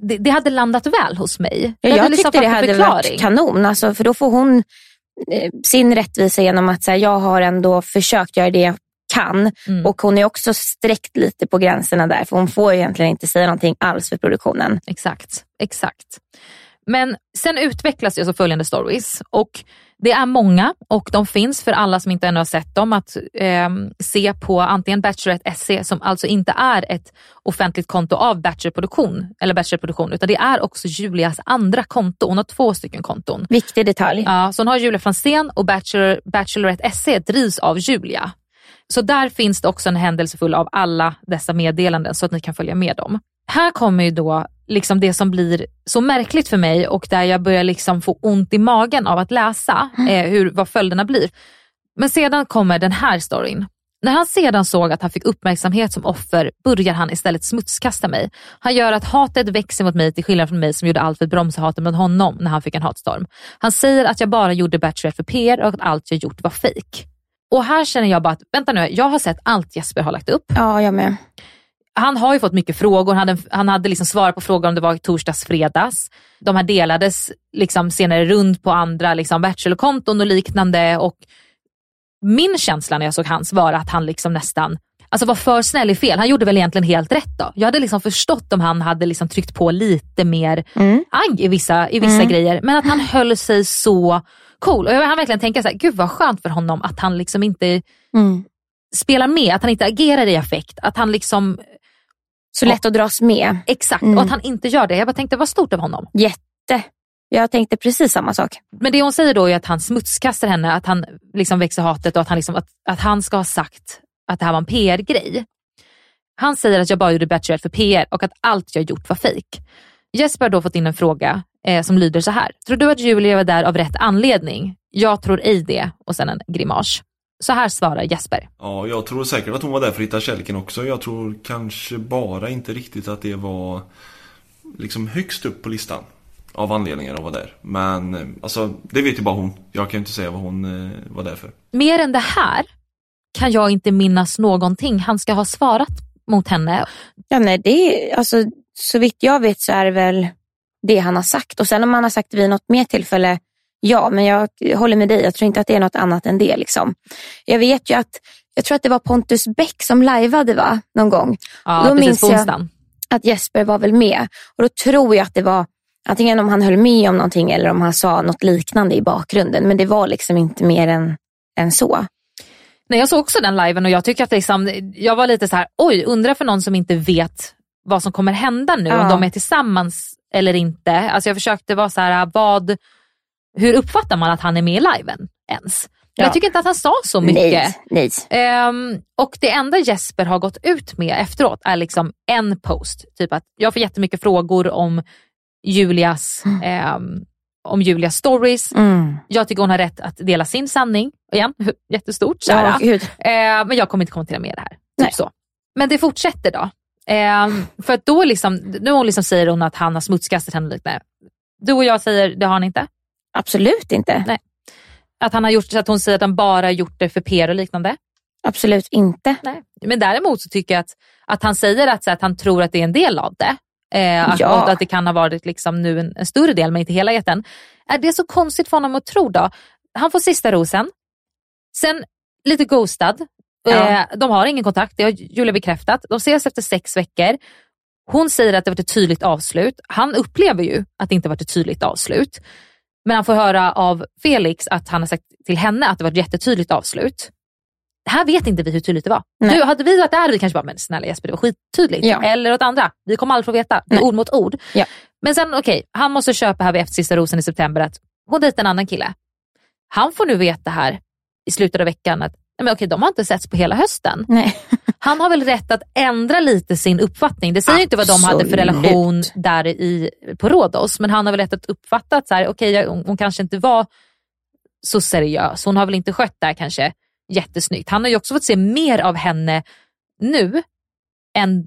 det, det hade landat väl hos mig. Ja, jag liksom tyckte det hade förklaring. varit kanon. Alltså, för då får hon eh, sin rättvisa genom att så här, jag har ändå försökt göra det jag kan. Mm. Och hon är också sträckt lite på gränserna där. För hon får ju egentligen inte säga någonting alls för produktionen. Exakt, exakt. Men sen utvecklas ju alltså följande stories och det är många och de finns för alla som inte ännu har sett dem att ehm, se på antingen Bachelorette SE som alltså inte är ett offentligt konto av Bachelorproduktion eller Bachelorproduktion utan det är också Julias andra konto. Hon har två stycken konton. Viktig detalj. Ja, så hon har Julia Franzén och Bachelor, Bachelorette SE drivs av Julia. Så där finns det också en händelse full av alla dessa meddelanden så att ni kan följa med dem. Här kommer ju då liksom det som blir så märkligt för mig och där jag börjar liksom få ont i magen av att läsa eh, hur, vad följderna blir. Men sedan kommer den här storyn. När han sedan såg att han fick uppmärksamhet som offer börjar han istället smutskasta mig. Han gör att hatet växer mot mig till skillnad från mig som gjorde allt för att bromsa hatet mot honom när han fick en hatstorm. Han säger att jag bara gjorde Bachelorette för PR och att allt jag gjort var fake. Och här känner jag bara att, vänta nu, jag har sett allt Jesper har lagt upp. Ja, jag med. Han har ju fått mycket frågor, han hade, han hade liksom svarat på frågor om det var torsdags, fredags. De här delades liksom senare runt på andra liksom Bachelor-konton och liknande. Och min känsla när jag såg hans var att han liksom nästan alltså var för snäll i fel. Han gjorde väl egentligen helt rätt då. Jag hade liksom förstått om han hade liksom tryckt på lite mer Mm. agg i vissa, i vissa Mm. grejer. Men att han höll sig så cool. Och jag hann verkligen tänka så här, gud vad skönt för honom att han liksom inte Mm. spelar med, att han inte agerar i affekt. Att han liksom, Så lätt att dras med. exakt, Mm. och att han inte gör det. Jag bara tänkte, vad stort av honom. Jätte. Jag tänkte precis samma sak. Men det hon säger då är att han smutskastar henne, att han liksom växer hatet och att han, liksom, att, att han ska ha sagt att det här var en PR-grej. Han säger att jag bara gjorde Bachelorette för PR och att allt jag gjort var fejk. Jesper har då fått in en fråga eh, som lyder så här. Tror du att Julia var där av rätt anledning? Jag tror ej det. Och sen en grimas. Så här svarar Jesper. Ja, jag tror säkert att hon var där för att hitta kärleken också. Jag tror kanske bara inte riktigt att det var liksom högst upp på listan. Av anledningar att vara där. Men alltså, det vet ju bara hon. Jag kan ju inte säga vad hon eh, var där för. Mer än det här kan jag inte minnas någonting han ska ha svarat mot henne. Ja, nej, det är, alltså, så vitt jag vet så är det väl det han har sagt. Och sen om han har sagt det vid något mer tillfälle, ja, men jag håller med dig. Jag tror inte att det är något annat än det. Liksom. Jag vet ju att, jag tror att det var Pontus Bäck som lajvade va, någon gång. Ja, Då precis på onsdagen. Att Jesper var väl med. Och då tror jag att det var antingen om han höll med om någonting eller om han sa något liknande i bakgrunden. Men det var liksom inte mer än, än så. Nej, jag såg också den liven och jag tycker att liksom, jag var lite så här, oj, undrar för någon som inte vet vad som kommer hända nu, Ja. om de är tillsammans eller inte. Alltså jag försökte vara så här, vad, hur uppfattar man att han är med i liven ens? Ja. Jag tycker inte att han sa så mycket. Nej, nej. Ehm, och det enda Jesper har gått ut med efteråt är liksom en post. Typ att jag får jättemycket frågor om Julias, ehm, om Julias stories. Mm. Jag tycker hon har rätt att dela sin sanning. Igen, <laughs> jättestort. Så Ja. Eh, men jag kommer inte kommentera mer det här. Typ så. Men det fortsätter då. Eh, för att då liksom, nu hon liksom säger hon att han har smutskastat henne lite. Du och jag säger det har han inte. Absolut inte. Nej. Att, han har gjort, att hon säger att han bara gjort det för PR och liknande. Absolut inte. Nej. Men däremot så tycker jag att, att han säger att, så att han tror att det är en del av det. Eh, att, Ja. att det kan ha varit liksom nu en, en större del men inte hela eten. Är det så konstigt för honom att tro då? Han får sista rosen. Sen lite ghostad. Ja. Eh, de har ingen kontakt, det har Julia bekräftat. De ses efter sex veckor. Hon säger att det varit ett tydligt avslut. Han upplever ju att det inte varit ett tydligt avslut. Men han får höra av Felix att han har sagt till henne att det var ett jättetydligt avslut. här vet inte vi hur tydligt det var. Nej. Du, hade vi varit där hade vi kanske bara, men snälla Jesper det var skittydligt. Ja. Eller åt andra, vi kommer aldrig få veta. Det är ord mot ord. Ja. Men sen okej, han måste köpa här vid efter sista rosen i september att hon dejtar en annan kille. Han får nu veta här i slutet av veckan att nej, men okej, de har inte setts på hela hösten. Nej. <laughs> Han har väl rätt att ändra lite sin uppfattning. Det säger inte vad de hade för Absolut. relation där i, på Rhodos, men han har väl rätt att uppfatta att så här, okej, jag- hon, hon kanske inte var så seriös. Hon har väl inte skött det här kanske jättesnyggt. Han har ju också fått se mer av henne nu än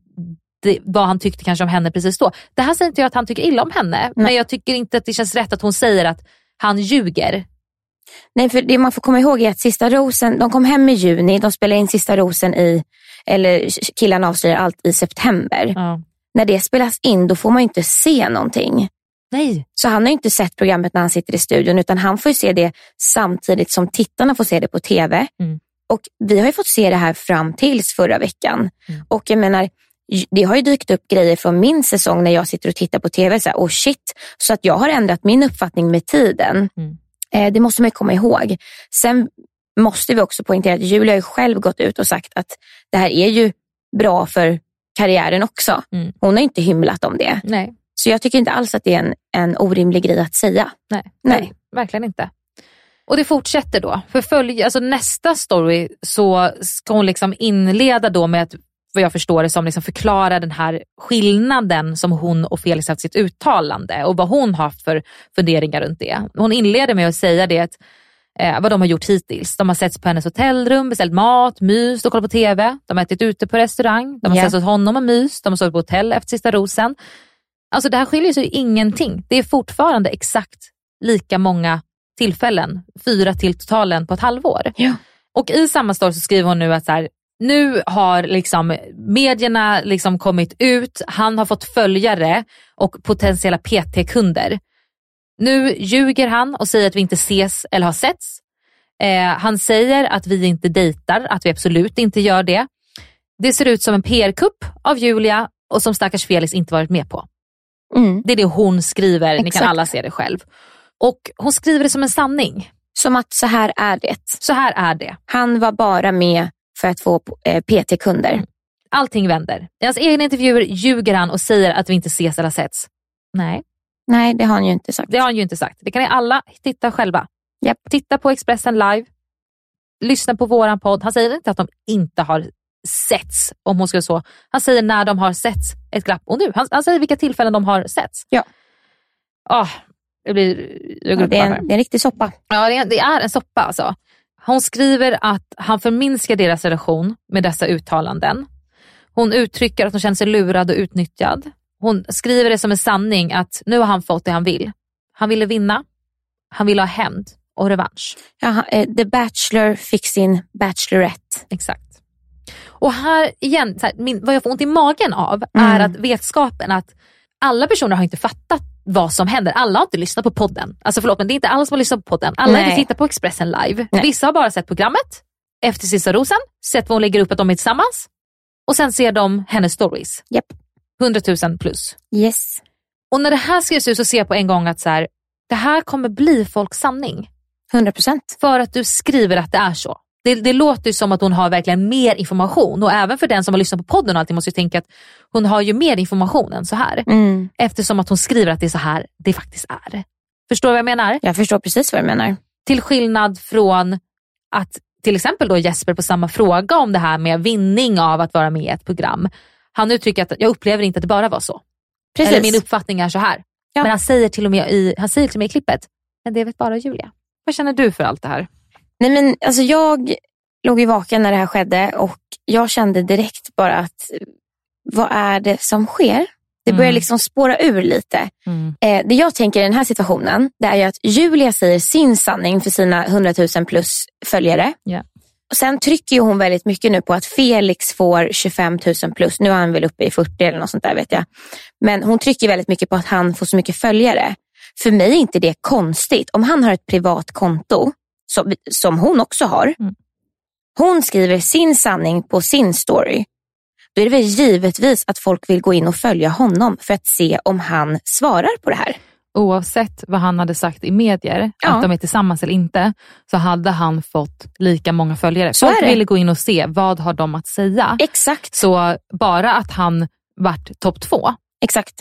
det, vad han tyckte kanske om henne precis då. Det här säger inte jag att han tycker illa om henne, men jag tycker inte att det känns rätt att hon säger att han ljuger. Nej, för det man får komma ihåg är att Sista Rosen, de kom hem i juni, de spelade in Sista Rosen i, eller killarna avslöjar allt i september. Ja. När det spelas in då får man inte se någonting. Nej. Så han har ju inte sett programmet när han sitter i studion utan han får ju se det samtidigt som tittarna får se det på tv. Mm. Och vi har ju fått se det här fram tills förra veckan. Mm. Och jag menar, det har ju dykt upp grejer från min säsong när jag sitter och tittar på tv. Så här, oh shit. Så att jag har ändrat min uppfattning med tiden. Mm. Eh, det måste man ju komma ihåg. Sen måste vi också poängtera att Julia har själv gått ut och sagt att det här är ju bra för karriären också. Mm. Hon har inte hymlat om det. Nej. Så jag tycker inte alls att det är en, en orimlig grej att säga. Nej, Nej. nej, verkligen inte. Och det fortsätter då. För följ, alltså nästa story så ska hon liksom inleda då med att, vad jag förstår det som, liksom förklara den här skillnaden som hon och Felix haft sitt uttalande och vad hon har haft för funderingar runt det. Hon inleder med att säga det, att, eh, vad de har gjort hittills. De har setts på hennes hotellrum, beställt mat, myst och kollat på TV. De har ätit ute på restaurang, de har Ja. setts hos honom och myst, de har sovit på hotell efter sista rosen. Alltså det här skiljer sig ingenting. Det är fortfarande exakt lika många tillfällen, fyra till totalen på ett halvår. Ja. Och i samma story så skriver hon nu att så här, nu har liksom medierna liksom kommit ut, han har fått följare och potentiella PT-kunder. Nu ljuger han och säger att vi inte ses eller har setts. Eh, han säger att vi inte dejtar, att vi absolut inte gör det. Det ser ut som en PR-kupp av Julia och som stackars Felix inte varit med på. Mm. Det är det hon skriver, ni kan Exakt. alla se det själv. Och hon skriver det som en sanning. Som att så här är det. Så här är det. Han var bara med för att få eh, PT-kunder. Allting vänder. I hans egna intervjuer ljuger han och säger att vi inte ses eller setts. Nej, Nej, det har han ju inte sagt. det har han ju inte sagt. Det kan ni alla titta själva. Japp. Titta på Expressen live. Lyssna på våran podd. Han säger inte att de inte har setts, om hon skulle så. Han säger när de har setts ett glapp. Och nu, han, han säger vilka tillfällen de har setts. Ja. Ah, det blir... Går Ja, det, är en, det är en riktig soppa. Ja, det är, det är en soppa alltså. Hon skriver att han förminskar deras relation med dessa uttalanden. Hon uttrycker att hon känner sig lurad och utnyttjad. Hon skriver det som en sanning att nu har han fått det han vill. Han ville vinna, han ville ha hämnd och revansch. Ja, eh, The Bachelor fick sin Bachelorette. Exakt. Och här igen, här, min, vad jag får ont i magen av är Mm. att vetskapen att alla personer har inte fattat vad som händer. Alla har inte lyssnat på podden. Alltså förlåt men det är inte alla som har lyssnat på podden. Alla har inte tittat på Expressen live. Nej. Vissa har bara sett programmet efter sista rosen, sett vad hon lägger upp att de är tillsammans och sen ser de hennes stories. Japp. 100 000 plus. Yes. Och när det här skrivs ut så ser jag på en gång att så här, det här kommer bli folks sanning. 100 procent. För att du skriver att det är så. Det, det låter ju som att hon har verkligen mer information och även för den som har lyssnat på podden och allting måste ju tänka att hon har ju mer information än så här. Mm. Eftersom att hon skriver att det är så här det faktiskt är. Förstår du vad jag menar? Jag förstår precis vad du menar. Till skillnad från att till exempel då Jesper på samma fråga om det här med vinning av att vara med i ett program. Han uttrycker att jag upplever inte att det bara var så. Precis. Eller min uppfattning är så här. Ja. Men han säger, till och med i, han säger till och med i klippet, men det vet bara Julia. Vad känner du för allt det här? Nej, men alltså jag låg ju vaken när det här skedde och jag kände direkt bara att vad är det som sker? Det börjar Mm. liksom spåra ur lite. Eh, det jag tänker i den här situationen det är att Julia säger sin sanning för sina 100 000 plus följare. Ja. Och sen trycker hon väldigt mycket nu på att Felix får 25 000 plus. Nu är han väl uppe i 40 eller något sånt där vet jag. Men hon trycker väldigt mycket på att han får så mycket följare. För mig är inte det konstigt. Om han har ett privat konto, som, som hon också har. Mm. Hon skriver sin sanning på sin story. Då är det väl givetvis att folk vill gå in och följa honom för att se om han svarar på det här. oavsett vad han hade sagt i medier, Ja. att de är tillsammans eller inte, så hade han fått lika många följare. Så Folk ville gå in och se, vad har de att säga? Exakt. Så bara att han vart topp två Exakt.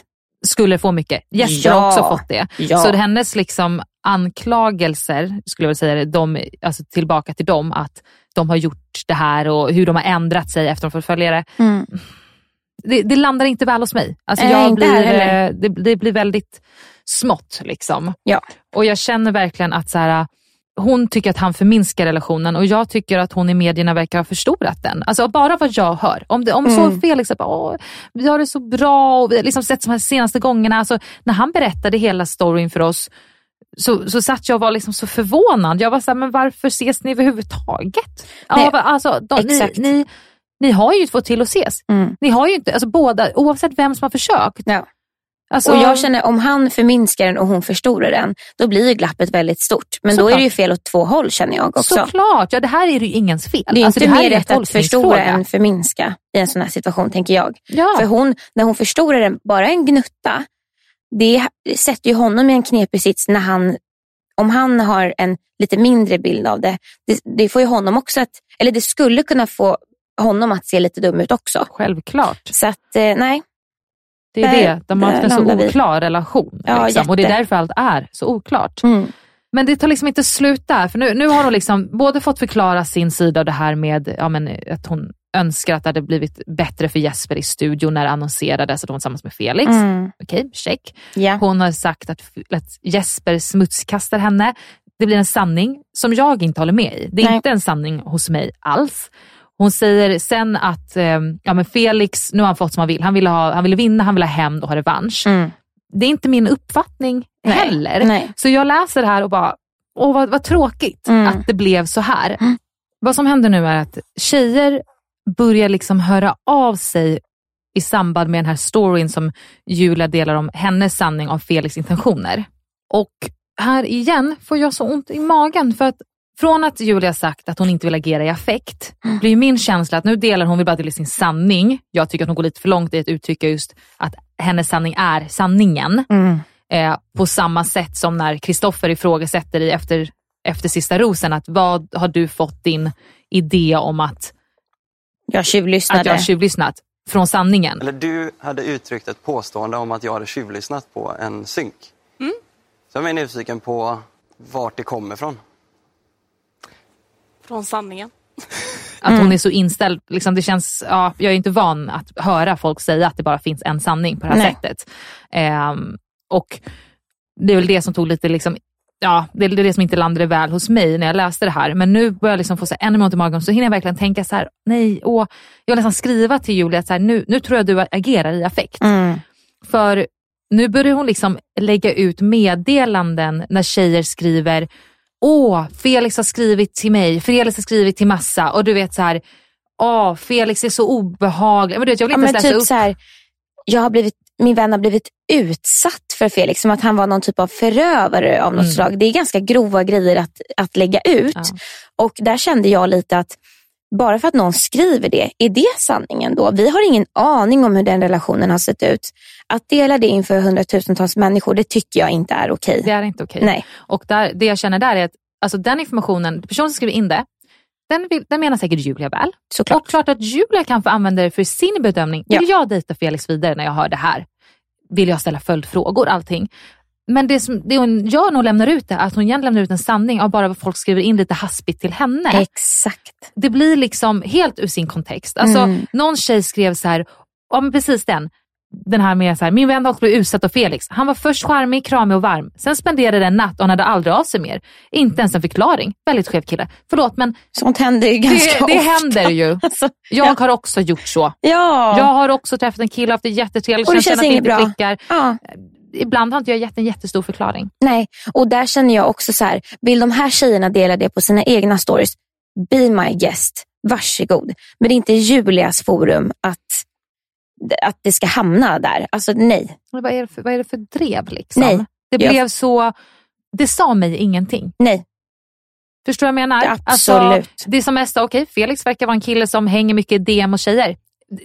skulle få mycket. Jesper Ja. har också fått det. Ja. Så hennes liksom anklagelser, skulle jag vilja säga det, de, alltså tillbaka till dem, att de har gjort det här och hur de har ändrat sig efter de fått följare. Mm. Det, det landar inte väl hos mig. Alltså jag inte blir, eh, det, det blir väldigt smått. Liksom. Ja. Och jag känner verkligen att så här, hon tycker att han förminskar relationen och jag tycker att hon i medierna verkar ha förstorat den. Alltså bara vad jag hör. Om, det, om så Mm. Felix att Åh, vi har det så bra och vi har liksom sett de här senaste gångerna. Alltså, när han berättade hela storyn för oss så, så satt jag och var liksom så förvånad. Jag var så här, men varför ses ni överhuvudtaget? Nej, Ja, alltså, de, ni, exakt. ni, ni har ju fått till att ses. Mm. Ni har ju inte, alltså båda, oavsett vem som har försökt. Ja. Alltså, och jag känner om han förminskar den och hon förstorar den, då blir ju glappet väldigt stort. Men då är Såklart. det ju fel åt två håll känner jag också. Såklart, ja, det här är ju ingens fel. Det är Alltså, inte mer rätt att förstora än förminska i en sån här situation tänker jag. Ja. För hon, när hon förstorar den, bara en gnutta, det sätter ju honom i en knepig sits när han, om han har en lite mindre bild av det, det, det får ju honom också att, eller det skulle kunna få honom att se lite dum ut också. Självklart. Så att, eh, nej. Det är Där- det, de har haft en så landar vi. oklar relation. Ja, liksom. Och det är därför allt är så oklart. Mm. Men det tar liksom inte slut där, för nu, nu har hon liksom både fått förklara sin sida av det här med ja, men, att hon önskar att det hade blivit bättre för Jesper i studion när det annonserades att hon var tillsammans med Felix. Mm. Okej, check. Ja. Hon har sagt att, att Jesper smutskastar henne. Det blir en sanning som jag inte håller med i. Det är Nej. inte en sanning hos mig alls. Hon säger sen att eh, ja, men Felix, nu har han fått som han vill. Han ville, ha, han ville vinna, han ville ha hämnd och ha revansch. Mm. Det är inte min uppfattning Nej. heller. Nej. Så jag läser det här och bara, åh vad, vad tråkigt Mm. att det blev så här. Vad som händer nu är att tjejer börjar liksom höra av sig i samband med den här storyn som Julia delar om hennes sanning av Felix intentioner. Och här igen får jag så ont i magen för att från att Julia sagt att hon inte vill agera i affekt blir ju min känsla att nu delar hon vill bara dela sin sanning. Jag tycker att hon går lite för långt i att uttrycka just att hennes sanning är sanningen. Mm. Eh, på samma sätt som när Kristoffer ifrågasätter i efter, efter sista rosen att vad har du fått din idé om att, Jag tjuvlyssnade. att jag har tjuvlyssnat från sanningen? Eller du hade uttryckt ett påstående om att jag hade tjuvlyssnat på en synk. Så jag är nyfiken på vart det kommer ifrån. Från sanningen. <laughs> Att Mm. hon är så inställd. Liksom det känns, ja, jag är inte van att höra folk säga att det bara finns en sanning på det här Nej. sättet. Ehm, och Det är väl det som tog lite, liksom, ja, det är det som inte landade väl hos mig när jag läste det här. Men nu börjar jag liksom få så ännu mer ont i magen. Så hinner jag verkligen tänka så här, nej, åh. Jag vill nästan skriva till Julia att så här, nu, nu tror jag du agerar i affekt. Mm. För nu börjar hon liksom lägga ut meddelanden när tjejer skriver Åh, Felix har skrivit till mig, Felix har skrivit till massa och du vet så här, Åh, Felix är så obehaglig. Men du vet, jag vill Ja, inte men ens läsa typ upp. så här, jag har blivit, min vän har blivit utsatt för Felix, som att han var någon typ av förövare av något Mm. slag. Det är ganska grova grejer att, att lägga ut. Ja. Och där kände jag lite att bara för att någon skriver det, är det sanningen då? Vi har ingen aning om hur den relationen har sett ut. Att dela det inför hundratusentals människor, det tycker jag inte är okej. Det är inte okej. Nej. Och där, det jag känner där är att alltså, den informationen, personen som skriver in det, den, vill, den menar säkert Julia väl. Såklart. Och klart att Julia kan få använda det för sin bedömning. Vill Ja. jag dejta Felix vidare när jag hör det här? Vill jag ställa följdfrågor? Allting. Men det, som, det hon gör när hon lämnar ut det, att hon igen lämnar ut en sanning av bara vad folk skriver in lite haspigt till henne. Exakt. det blir liksom helt ur sin kontext. Alltså, Mm. Någon tjej skrev så här, ja men precis den. Den här med så här, min vän har blivit utsatt av Felix. Han var först charmig, kramig och varm. Sen spenderade en natt och han hade aldrig av sig mer. Inte ens en förklaring. Väldigt skev kille. Förlåt men Sånt händer ju det, ganska det ofta. händer ju. <laughs> Alltså, Jag ja. har också gjort så. Ja. Jag har också träffat en kille och haft det jättetrevligt. Och det känns inget bra. ja. Ibland har inte jag gett en jättestor förklaring. Nej, och där känner jag också så här, vill de här tjejerna dela det på sina egna stories, be my guest, varsågod. Men det är inte Julias forum att, att det ska hamna där. Alltså nej. Men vad, är det för, vad är det för drev liksom? Nej. Det Jag- blev så, det sa mig ingenting. Nej, Förstår du vad jag menar? Absolut. Alltså, det är som mest, okej, Felix verkar vara en kille som hänger mycket i DM och tjejer.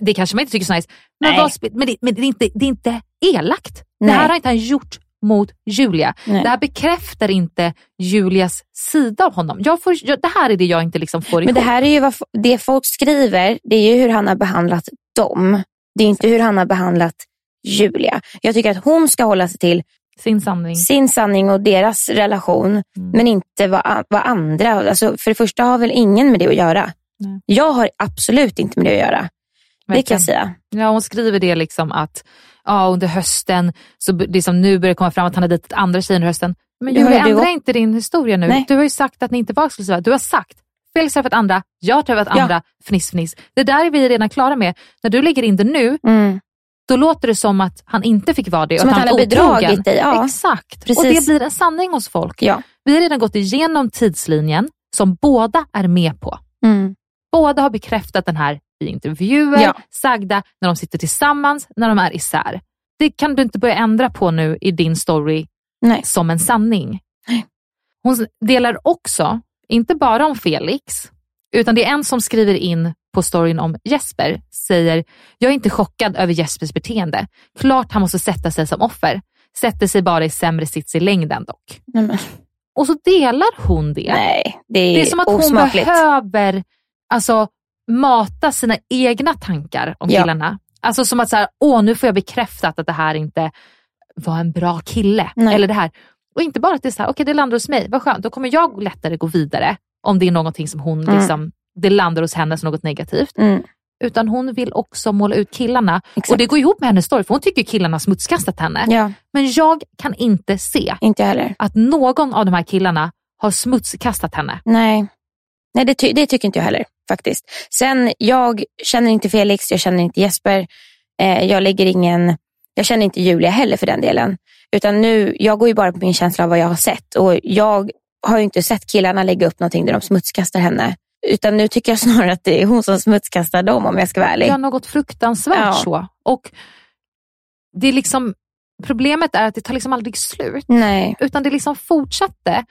Det kanske man inte tycker är så nice. Men, vad, men, det, men det, är inte, det är inte elakt. Nej. Det här har inte han gjort mot Julia. Nej. Det här bekräftar inte Julias sida av honom. Jag får, jag, det här är det jag inte liksom får Men ihop. det här är ju vad, det folk skriver, det är ju hur han har behandlat dem. Det är inte hur han har behandlat Julia. Jag tycker att hon ska hålla sig till Sin sanning. sin sanning och deras relation, Mm. men inte vad, vad andra... Alltså, för det första har väl ingen med det att göra. Nej. Jag har absolut inte med det att göra. Det kan Verkligen. jag säga. Ja, hon skriver det liksom att ja, under hösten, så liksom nu börjar det komma fram att han har dejtat andra tjejer under hösten. Men Julia, ju du ändra också. inte din historia nu. Nej. Du har ju sagt att ni inte var exklusiva. Du har sagt, Felix har träffat andra, jag har träffat Ja. andra, fniss fniss. Det där är vi redan klara med. När du lägger in det nu, Mm. då låter det som att han inte fick vara det. Som och att han har är otrogen. bedragit dig, ja. Exakt, Precis. och det blir en sanning hos folk. Ja. Vi har redan gått igenom tidslinjen som båda är med på. Mm. Båda har bekräftat den här i intervjuer, Ja. sagda, när de sitter tillsammans, när de är isär. Det kan du inte börja ändra på nu i din story Nej. som en sanning. Hon delar också, inte bara om Felix, utan det är en som skriver in på storyn om Jesper, säger “Jag är inte chockad över Jespers beteende. Klart han måste sätta sig som offer. Sätter sig bara i sämre sits i längden dock.” Men, Och så delar hon det. nej, det är, Det är som att hon osmakligt. behöver alltså, mata sina egna tankar om Ja. killarna. Alltså som att så här, åh nu får jag bekräftat att det här inte var en bra kille. Nej. Eller det här. Och inte bara att det är så här, okej det landar hos mig, vad skönt, då kommer jag lättare gå vidare om det är någonting som hon, Mm. liksom, det landar hos henne som något negativt. Mm. Utan hon vill också måla ut killarna. Exakt. Och det går ihop med hennes story, för hon tycker killarna har smutskastat henne. Ja, Men jag kan inte se inte heller. att någon av de här killarna har smutskastat henne. Nej, Nej det, ty- det tycker inte jag heller faktiskt. Sen, jag känner inte Felix, jag känner inte Jesper. Eh, jag lägger ingen, jag känner inte Julia heller för den delen. Utan nu, jag går ju bara på min känsla av vad jag har sett. Och jag har ju inte sett killarna lägga upp någonting där de smutskastar henne. Utan nu tycker jag <laughs> snarare att det är hon som smutskastar dem om jag ska vara ärlig. Ja, något fruktansvärt Ja. så. Och det är liksom, problemet är att det tar liksom aldrig slut. Nej, Utan det liksom fortsatte.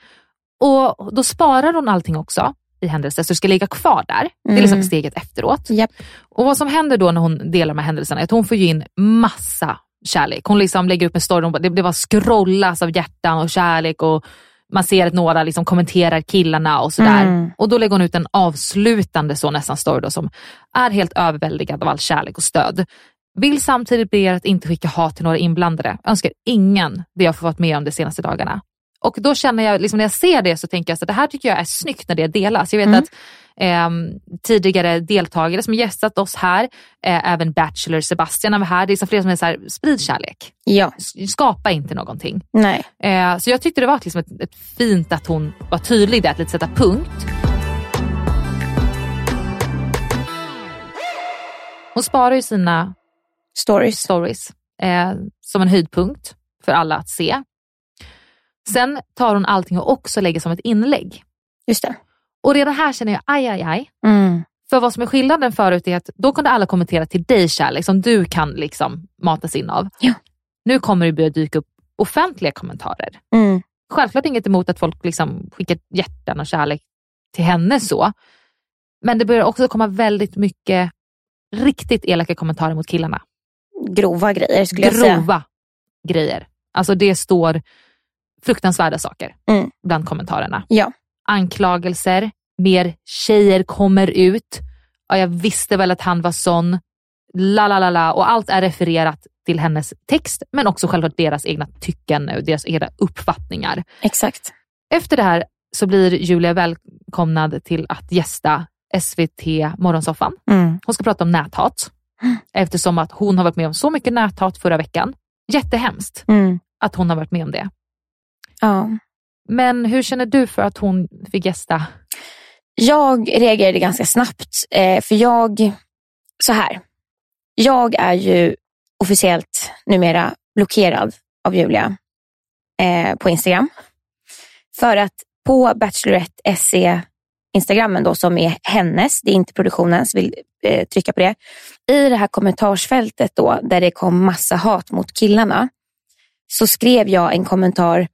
Och då sparar hon allting också i händelser, så det ska ligga kvar där. Det är liksom Mm. steget efteråt. Japp. Och vad som händer då när hon delar de här händelserna är att hon får ju in massa kärlek. Hon liksom lägger upp en story, hon det, det bara scrollas av hjärtan och kärlek och man ser att några liksom kommenterar killarna och sådär. Mm. Och då lägger hon ut en avslutande så nästan story då, som är helt överväldigad av all kärlek och stöd. Vill samtidigt be er att inte skicka hat till några inblandade. Önskar ingen det jag fått med om de senaste dagarna. Och då känner jag, liksom när jag ser det så tänker jag att det här tycker jag är snyggt när det delas. Jag vet Mm. att ehm, tidigare deltagare som gästat oss här, eh, även Bachelor Sebastian var här, det är så flera som är så här, sprid kärlek. ja, Skapa inte någonting. nej. Eh, så jag tyckte det var liksom ett, ett fint att hon var tydlig där, att lite sätta punkt. Hon sparar ju sina Stories. stories eh, som en höjdpunkt för alla att se. Sen tar hon allting och också lägger som ett inlägg. Just det. Och redan här känner jag aj, aj, aj. Mm. För vad som är skillnaden förut är att då kunde alla kommentera till dig kärlek som du kan liksom matas in av. Ja. Nu kommer det börja dyka upp offentliga kommentarer. Mm. Självklart inget emot att folk liksom skickar hjärtan och kärlek till henne så. Men det börjar också komma väldigt mycket riktigt elaka kommentarer mot killarna. Grova grejer skulle jag säga. Grova grejer. Alltså det står fruktansvärda saker Mm. bland kommentarerna. Ja. Anklagelser, mer tjejer kommer ut. Ja, jag visste väl att han var sån. La, la, la, la. Och allt är refererat till hennes text, men också självklart deras egna tycken och deras egna uppfattningar. Exakt. Efter det här så blir Julia välkomnad till att gästa SVT Morgonsoffan. Mm. Hon ska prata om näthat eftersom att hon har varit med om så mycket näthat förra veckan. Jättehemskt Mm. att hon har varit med om det. Ja. Men hur känner du för att hon fick gästa? Jag reagerade ganska snabbt, eh, för jag, så här, jag är ju officiellt numera blockerad av Julia eh, på Instagram. För att på Bachelorette SE Instagrammen då som är hennes, det är inte produktionens, vill eh, trycka på det. I det här kommentarsfältet då där det kom massa hat mot killarna så skrev jag en kommentar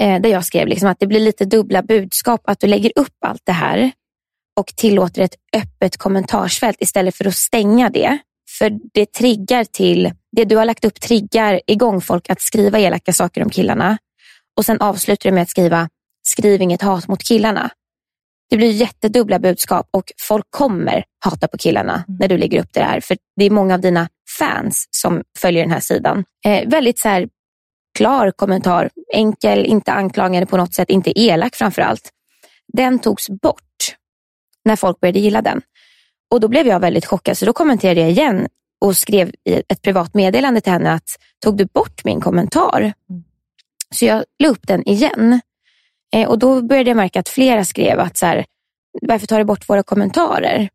eh, där jag skrev liksom att det blir lite dubbla budskap att du lägger upp allt det här och tillåter ett öppet kommentarsfält istället för att stänga det. För det triggar till det du har lagt upp triggar igång folk att skriva elaka saker om killarna. Och sen avslutar du med att skriva, skriv inget hat mot killarna. Det blir jättedubbla budskap och folk kommer hata på killarna när du lägger upp det här. För det är många av dina fans som följer den här sidan. Eh, väldigt så här, klar kommentar, enkel, inte anklagande på något sätt, inte elak framför allt. Den togs bort när folk började gilla den. Och då blev jag väldigt chockad, så då kommenterade jag igen och skrev i ett privat meddelande till henne att tog du bort min kommentar? Så jag la upp den igen. Eh, och då började jag märka att flera skrev att så här, varför tar du bort våra kommentarer?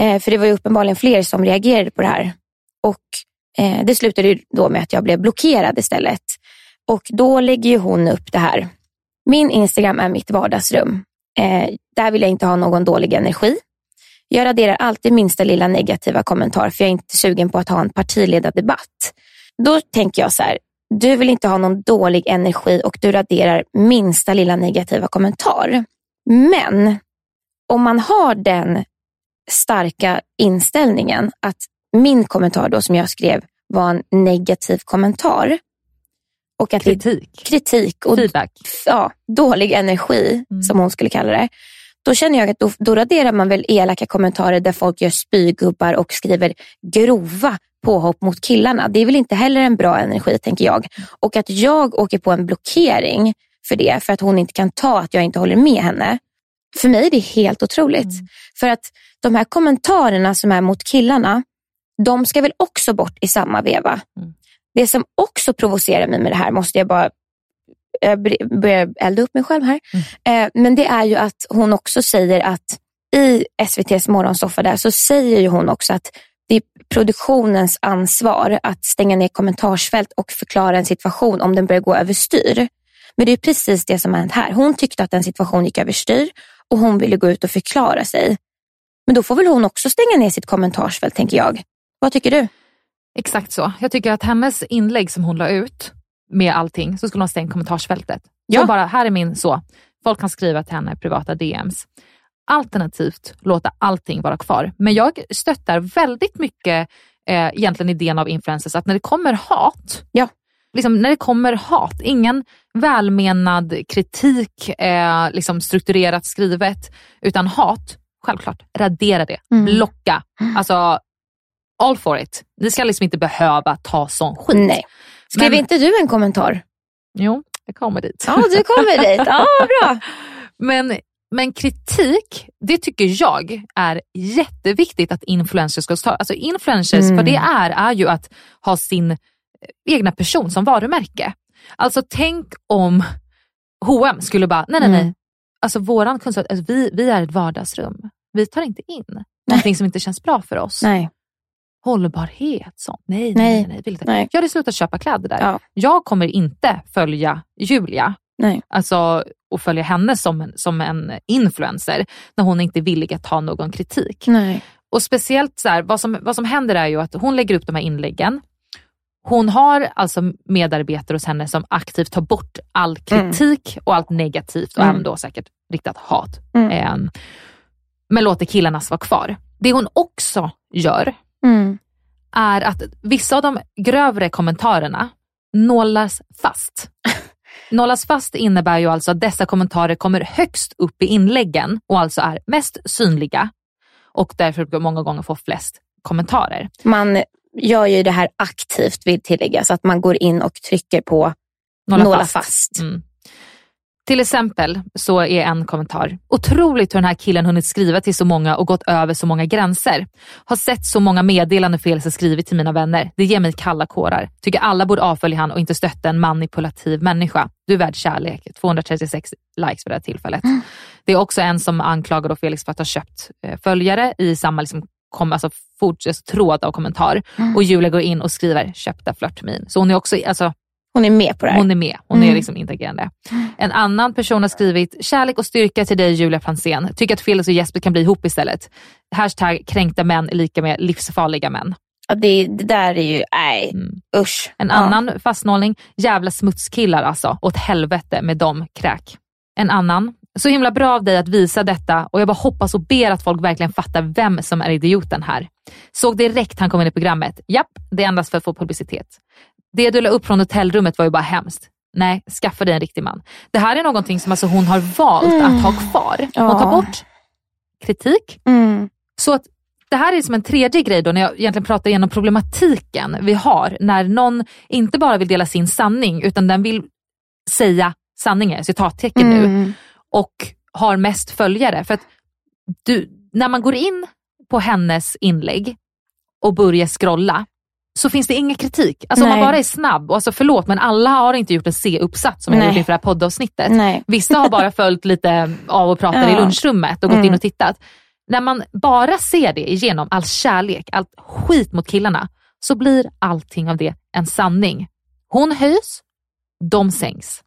Eh, för det var ju uppenbarligen fler som reagerade på det här. Och eh, det slutade ju då med att jag blev blockerad istället. Och då lägger ju hon upp det här. Min Instagram är mitt vardagsrum. Eh, där vill jag inte ha någon dålig energi. Jag raderar alltid minsta lilla negativa kommentar för jag är inte sugen på att ha en partiledardebatt. Då tänker jag så här, du vill inte ha någon dålig energi och du raderar minsta lilla negativa kommentar. Men om man har den starka inställningen att min kommentar då som jag skrev var en negativ kommentar. Och att kritik. Det, kritik och Feedback. Ja, dålig energi Mm. som hon skulle kalla det. Då känner jag att då, då raderar man väl elaka kommentarer där folk gör spygubbar och skriver grova påhopp mot killarna. Det är väl inte heller en bra energi tänker jag. Och att jag åker på en blockering för det, för att hon inte kan ta att jag inte håller med henne. För mig är det helt otroligt. För att de här kommentarerna som är mot killarna, de ska väl också bort i samma veva. Det som också provocerar mig med det här, måste jag bara jag börjar elda upp mig själv här. Eh, men det är ju att hon också säger att i SVTs morgonsoffa där så säger ju hon också att det är produktionens ansvar att stänga ner kommentarsfält och förklara en situation om den börjar gå överstyr. Men det är precis det som har hänt här. Hon tyckte att en situation gick överstyr och hon ville gå ut och förklara sig. Men då får väl hon också stänga ner sitt kommentarsfält tänker jag. Vad tycker du? Exakt så. Jag tycker att hennes inlägg som hon la ut med allting, så skulle hon stänga kommentarsfältet. Ja. Så bara, här är min så. Folk kan skriva till henne privata DMs. Alternativt låta allting vara kvar. Men jag stöttar väldigt mycket eh, egentligen idén av influencers att när det kommer hat, ja. liksom, när det kommer hat, ingen välmenad kritik, eh, liksom strukturerat skrivet, utan hat, självklart, radera det, Mm. blocka. Alltså, all for it. Ni ska liksom inte behöva ta sån skit. Nej. Skrev Men- inte du en kommentar? Jo, jag kommer dit. Ja, du kommer dit. Ja, <laughs> bra. Men, men kritik, det tycker jag är jätteviktigt att influencers ska ta. Alltså influencers, Mm. vad det är, är ju att ha sin eh, egna person som varumärke. Alltså tänk om H&M skulle bara, nej nej nej, Mm. alltså våran kunskap, alltså, vi, vi är ett vardagsrum. Vi tar inte in någonting som inte känns bra för oss. Nej. Hållbarhet, sånt. Nej, nej, Nej. nej. nej. Jag hade slutat köpa kläder där. Ja. Jag kommer inte följa Julia Nej. alltså, och följa henne som en, som en influencer när hon inte är villig att ta någon kritik. Nej. Och speciellt så här, vad, som, vad som händer är ju att hon lägger upp de här inläggen. Hon har alltså medarbetare hos henne som aktivt tar bort all kritik och allt negativt och Mm. även då säkert riktat hat. Mm. Ehm, men låter killarnas vara kvar. Det hon också gör Mm. är att vissa av de grövre kommentarerna nålas fast. <laughs> Nålas fast innebär ju alltså att dessa kommentarer kommer högst upp i inläggen och alltså är mest synliga och därför många gånger får flest kommentarer. Man gör ju det här aktivt, vill tilläggas, att man går in och trycker på Nåla, nåla fast. fast. Mm. Till exempel så är en kommentar, otroligt hur den här killen hunnit skriva till så många och gått över så många gränser. Har sett så många meddelanden Felix har skrivit till mina vänner. Det ger mig kalla kårar. Tycker alla borde avfölja han och inte stötta en manipulativ människa. Du är värd kärlek. 236 likes för det här tillfället. Det är också en som anklagar då Felix för att ha köpt eh, följare i samma liksom, kom, alltså, fort, alltså, tråd av kommentar. Och Julia går in och skriver köpta flörtmin. Så hon är också, alltså, Hon är med på det här. hon är med, hon är Mm. liksom interagerande. En annan person har skrivit, kärlek och styrka till dig Julia Franzén. Tycker att Felix och Jesper kan bli ihop istället. Hashtag kränkta män är lika med livsfarliga män. Ja, det, det där är ju, nej, usch. En Ja. annan fastnålning, jävla smutskillar alltså. Åt helvete med dem, kräk. En annan, Så himla bra av dig att visa detta och jag bara hoppas och ber att folk verkligen fattar vem som är idioten här. Såg direkt han kom in i programmet. Japp, det är endast för att få publicitet. Det du la upp från hotellrummet var ju bara hemskt. Nej, skaffa dig en riktig man. Det här är någonting som alltså hon har valt att ha kvar. Hon tar bort kritik. Mm. Så att det här är som en tredje grej då när jag egentligen pratar igenom problematiken vi har när någon inte bara vill dela sin sanning utan den vill säga sanningen, citattecken nu, Mm. och har mest följare. För att du, när man går in på hennes inlägg och börjar scrolla så finns det ingen kritik. Alltså om man bara är snabb, och alltså förlåt men alla har inte gjort en C-uppsats som jag Nej. gjorde inför det här poddavsnittet. Nej. Vissa har bara <laughs> följt lite av och pratar i Ja. lunchrummet och gått Mm. in och tittat. När man bara ser det igenom, all kärlek, allt skit mot killarna, så blir allting av det en sanning. Hon höjs, de sänks.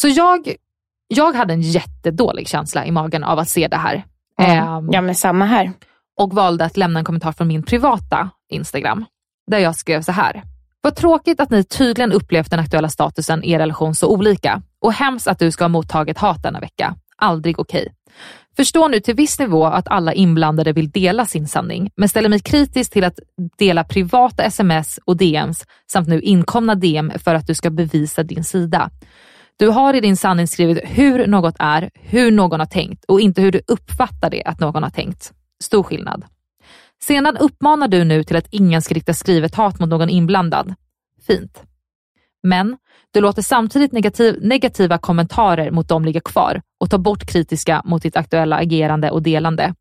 Så jag, jag hade en jättedålig känsla i magen av att se det här. Ehm, Ja men samma här. och valde att lämna en kommentar från min privata Instagram där jag skrev så här. Vad tråkigt att ni tydligen upplevt den aktuella statusen i er relation så olika och hemskt att du ska ha mottagit hat denna vecka. Aldrig okej. Förstår nu till viss nivå att alla inblandade vill dela sin sanning, men ställer mig kritisk till att dela privata sms och DMs samt nu inkomna DM för att du ska bevisa din sida. Du har i din sanning skrivit hur något är, hur någon har tänkt och inte hur du uppfattar det att någon har tänkt. Stor skillnad. Sedan uppmanar du nu till att ingen ska rikta skrivet hat mot någon inblandad. Fint. Men du låter samtidigt negativ, negativa kommentarer mot dem ligga kvar och tar bort kritiska mot ditt aktuella agerande och delande.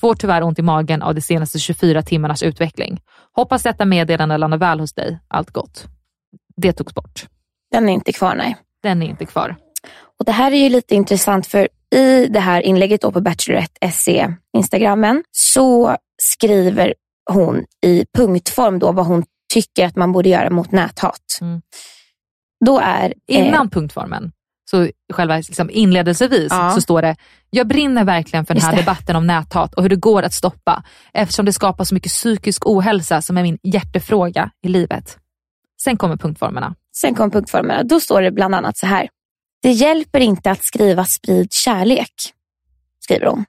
Får tyvärr ont i magen av de senaste 24 timmarnas utveckling. Hoppas detta meddelande landar väl hos dig. Allt gott. Det togs bort. Den är inte kvar nej. Den är inte kvar. Och Det här är ju lite intressant för i det här inlägget då på Bachelorette SE Instagrammen så skriver hon i punktform då vad hon tycker att man borde göra mot näthat. Mm. Då är... eh, Innan punktformen, så själva liksom inledelsevis, Ja. så står det Jag brinner verkligen för den här debatten om näthat och hur det går att stoppa eftersom det skapar så mycket psykisk ohälsa som är min hjärtefråga i livet. Sen kommer punktformerna. Sen kom punktformerna. Då står det bland annat så här. Det hjälper inte att skriva sprid kärlek, skriver hon.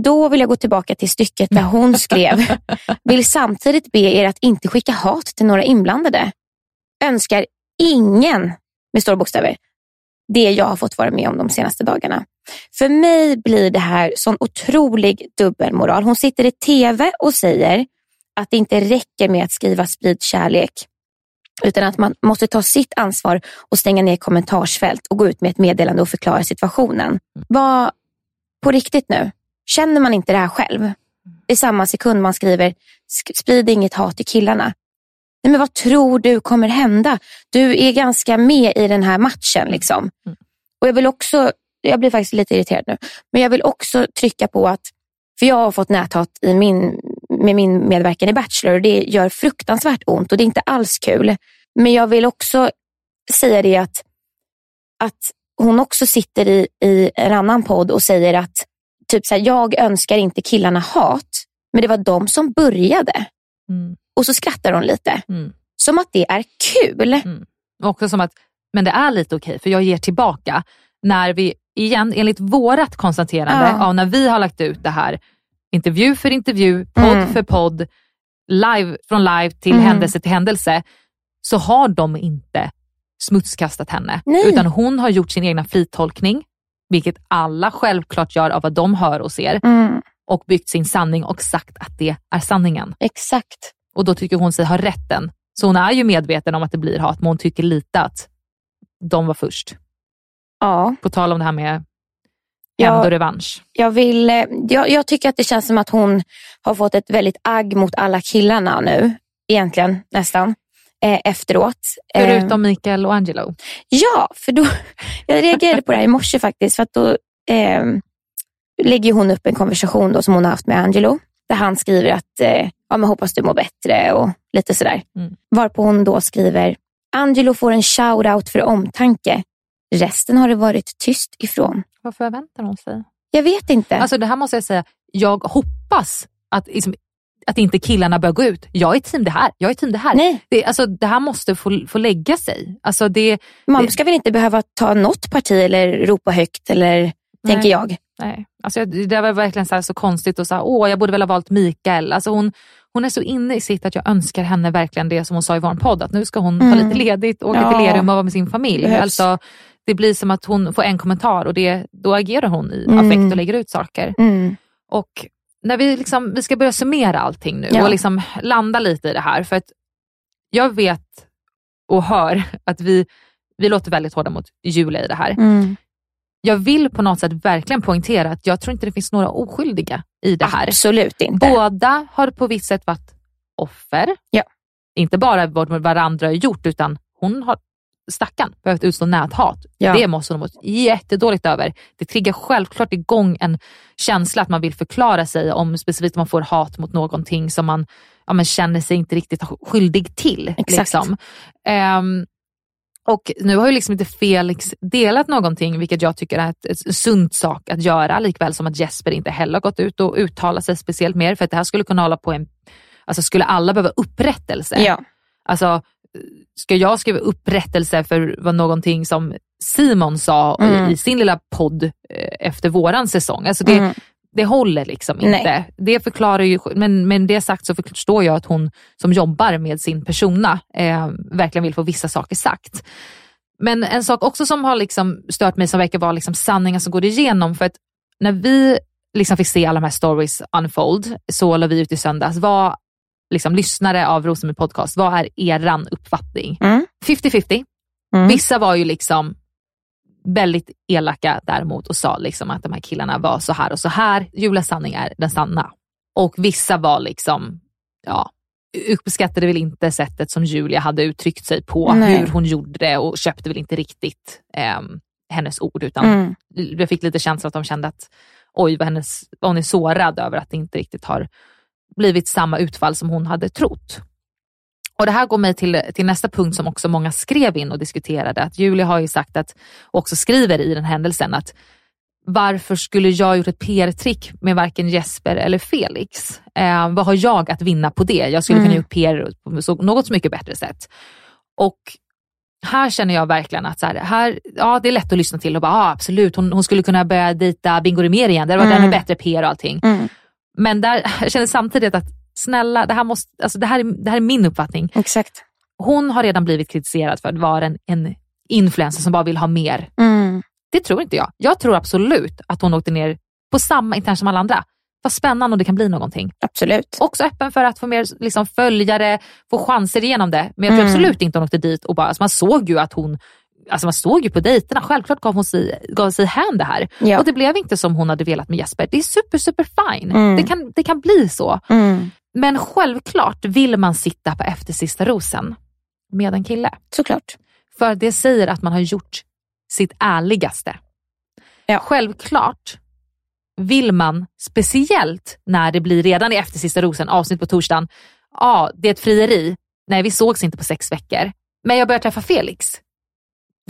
Mm. Då vill jag gå tillbaka till stycket där hon skrev. <laughs> Vill samtidigt be er att inte skicka hat till några inblandade. Önskar ingen, med stora bokstäver, det jag har fått vara med om de senaste dagarna. För mig blir det här sån otrolig dubbelmoral. Hon sitter i tv och säger att det inte räcker med att skriva sprid kärlek utan att man måste ta sitt ansvar och stänga ner kommentarsfält och gå ut med ett meddelande och förklara situationen. Vad, på riktigt nu, känner man inte det här själv? I samma sekund man skriver, "Sk- sprid inget hat till killarna. Nej, men vad tror du kommer hända? Du är ganska med i den här matchen. liksom. Och jag vill också, jag blir faktiskt lite irriterad nu, men jag vill också trycka på att, för jag har fått näthat i min, med min medverkan i Bachelor och det gör fruktansvärt ont och det är inte alls kul. Men jag vill också säga det att, att hon också sitter i, i en annan podd och säger att typ så här, jag önskar inte killarna hat, men det var de som började. Mm. Och så skrattar hon lite. Mm. Som att det är kul. Och Också som att, men det är lite okej för jag ger tillbaka. När vi, igen, enligt vårat konstaterande Ja. av när vi har lagt ut det här, intervju för intervju, podd Mm. för podd, live från live till Mm. händelse till händelse, så har de inte smutskastat henne. Nej. Utan hon har gjort sin egna fritolkning, vilket alla självklart gör av vad de hör och ser, Mm. och byggt sin sanning och sagt att det är sanningen. Exakt. Och då tycker hon sig ha rätten. Så hon är ju medveten om att det blir hat, men hon tycker lite att de var först. Ja. På tal om det här med hämnd och revansch. Jag, vill, eh, jag, jag tycker att det känns som att hon har fått ett väldigt agg mot alla killarna nu. Egentligen nästan. Eh, efteråt. Eh, Förutom Mikael och Angelo. Ja, för då, <laughs> jag reagerade på det här i morse faktiskt. För att då eh, lägger hon upp en konversation då som hon har haft med Angelo. Där han skriver att eh, ja, men hoppas du mår bättre och lite sådär. Mm. Varpå hon då skriver Angelo får en shout-out för omtanke. Resten har det varit tyst ifrån. Vad förväntar hon sig? Jag vet inte. Alltså det här måste jag säga, jag hoppas att, liksom, att inte killarna bör gå ut. Jag är team det här, jag är team det här. Nej. Det, alltså, det här måste få, få lägga sig. Alltså, det, Man det, ska väl inte behöva ta något parti eller ropa högt, eller tänker jag. Nej. Alltså, det var verkligen så, så konstigt och så här, åh jag borde väl ha valt Mikael. Alltså, hon, hon är så inne i sitt att jag önskar henne verkligen det som hon sa i vår podd, att nu ska hon ta Mm. lite ledigt, åka Ja. till Lerum och vara med sin familj. Behövs. Alltså, det blir som att hon får en kommentar och det, då agerar hon i Mm. affekt och lägger ut saker. Mm. Och när vi, liksom, vi ska börja summera allting nu Ja. och liksom landa lite i det här. För att jag vet och hör att vi, vi låter väldigt hårda mot Julia i det här. Mm. Jag vill på något sätt verkligen poängtera att jag tror inte det finns några oskyldiga i det här. Absolut inte. Båda har på visst sätt varit offer. Ja. Inte bara vad varandra har gjort utan hon har stackarn behövt utstå näthat. Ja. Det måste hon ha mått jättedåligt över. Det triggar självklart igång en känsla att man vill förklara sig om specifikt om man får hat mot någonting som man ja, men känner sig inte riktigt skyldig till. Exakt. Liksom. Ehm, och nu har ju liksom inte Felix delat någonting, vilket jag tycker är ett sunt sak att göra, likväl som att Jesper inte heller har gått ut och uttalat sig speciellt mer, för att det här skulle kunna hålla på en... Alltså skulle alla behöva upprättelse? Ja. Alltså, ska jag skriva upprättelse för vad någonting som Simon sa Mm. i sin lilla podd eh, efter våran säsong? Alltså det, Mm. det håller liksom inte. Nej. Det förklarar ju, men med det sagt så förstår jag att hon som jobbar med sin persona eh, verkligen vill få vissa saker sagt. Men en sak också som har liksom stört mig som verkar vara liksom sanningen som går igenom, för att när vi liksom fick se alla de här stories unfold, så la vi ut i söndags, vad liksom, lyssnare av Rosenberg podcast, vad är eran uppfattning? Mm. 50-50. Mm. Vissa var ju liksom väldigt elaka däremot och sa liksom att de här killarna var så här och så här. Julias sanning är den sanna. Och vissa var liksom, ja, uppskattade väl inte sättet som Julia hade uttryckt sig på, Nej. hur hon gjorde det och köpte väl inte riktigt ehm, hennes ord utan Mm. jag fick lite känsla att de kände att oj, vad, hennes, hon är sårad över att det inte riktigt har blivit samma utfall som hon hade trott. Och Det här går mig till, till nästa punkt som också många skrev in och diskuterade. Att Julia har ju sagt att, och också skriver i den händelsen att varför skulle jag gjort ett PR-trick med varken Jesper eller Felix? Eh, vad har jag att vinna på det? Jag skulle kunna Mm. gjort PR på något så mycket bättre sätt. Och här känner jag verkligen att så här, här, ja, det är lätt att lyssna till och bara ah, absolut, hon, hon skulle kunna börja dejta Bingo Rimér igen. Det hade varit Mm. ännu bättre PR och allting. Mm. Men där, <laughs> jag känner samtidigt att snälla, det här, måste, alltså det, här är, det här är min uppfattning. Exakt. Hon har redan blivit kritiserad för att vara en, en influencer som bara vill ha mer. Mm. Det tror inte jag. Jag tror absolut att hon åkte ner på samma intern som alla andra. Vad spännande om det kan bli någonting. Absolut. Också öppen för att få mer liksom, följare, få chanser igenom det. Men jag tror Mm. absolut inte hon åkte dit och bara, alltså man såg ju att hon Alltså man såg ju på dejterna, självklart gav hon sig, gav sig hän det här. Ja. Och det blev inte som hon hade velat med Jesper. Det är super, super fine. Mm. Det, kan, det kan bli så. Mm. Men självklart vill man sitta på eftersista rosen med en kille. Såklart. För det säger att man har gjort sitt ärligaste. Ja. Självklart vill man, speciellt när det blir redan i eftersista rosen, avsnitt på torsdagen, ja, det är ett frieri. Nej, vi sågs inte på sex veckor. Men jag börjar träffa Felix.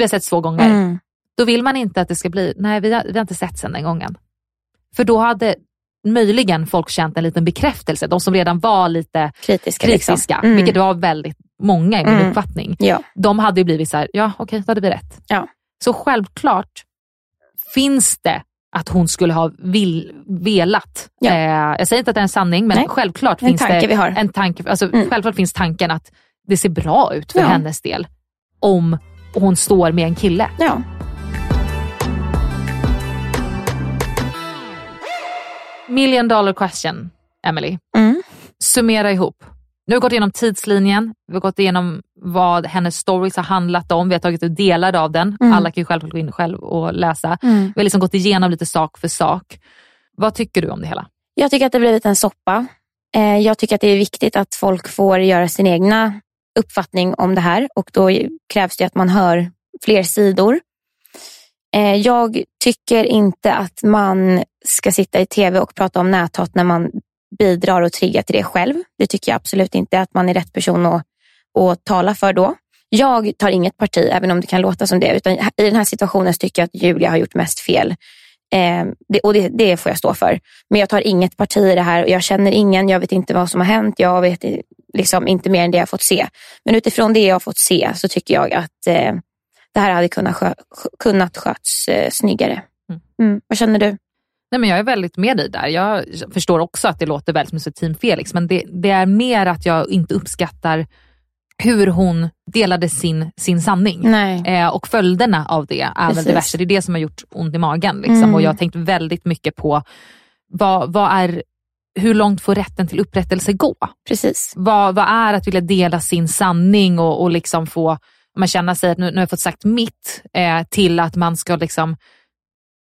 Vi har sett två gånger. Mm. Då vill man inte att det ska bli, nej vi har, vi har inte sett sen den gången. För då hade möjligen folk känt en liten bekräftelse, de som redan var lite Kritiska. kritiska, Liksom. Mm. vilket var väldigt många i min Mm. uppfattning. Ja. De hade ju blivit så här, ja okej, då hade vi rätt. Ja. Så självklart finns det att hon skulle ha vill, velat. Ja. Eh, jag säger inte att det är en sanning, men Nej. självklart En finns tanke det en tanke. Alltså, Mm. Självklart finns tanken att det ser bra ut för Ja. hennes del om hon står med en kille. Ja. Million dollar question, Emily. Mm. Summera ihop. Nu har vi gått igenom tidslinjen, vi har gått igenom vad hennes stories har handlat om, vi har tagit ut delar av den. Mm. Alla kan ju självklart gå in själv och läsa. Mm. Vi har liksom gått igenom lite sak för sak. Vad tycker du om det hela? Jag tycker att det blivit en soppa. Eh, jag tycker att det är viktigt att folk får göra sin egna uppfattning om det här och då krävs det att man hör fler sidor. Eh, jag tycker inte att man ska sitta i tv och prata om näthat när man bidrar och triggar till det själv. Det tycker jag absolut inte att man är rätt person att, att tala för då. Jag tar inget parti, även om det kan låta som det, utan i den här situationen tycker jag att Julia har gjort mest fel. Eh, det, och det, det får jag stå för. Men jag tar inget parti i det här. och Jag känner ingen, jag vet inte vad som har hänt. Jag vet liksom inte mer än det jag fått se. Men utifrån det jag har fått se så tycker jag att eh, det här hade kunnat, skö, kunnat sköts eh, snyggare. Mm. Vad känner du? Nej, men jag är väldigt med dig där. Jag förstår också att det låter väldigt som Team Felix, men det, det är mer att jag inte uppskattar hur hon delade sin, sin sanning. Eh, och följderna av det är Precis. väl det värsta. Det är det som har gjort ont i magen. Liksom. Mm. Och Jag har tänkt väldigt mycket på vad, vad är, hur långt får rätten till upprättelse gå? Precis. Vad, vad är att vilja dela sin sanning och, och liksom få man känna sig att nu, nu har jag fått sagt mitt eh, till att man ska liksom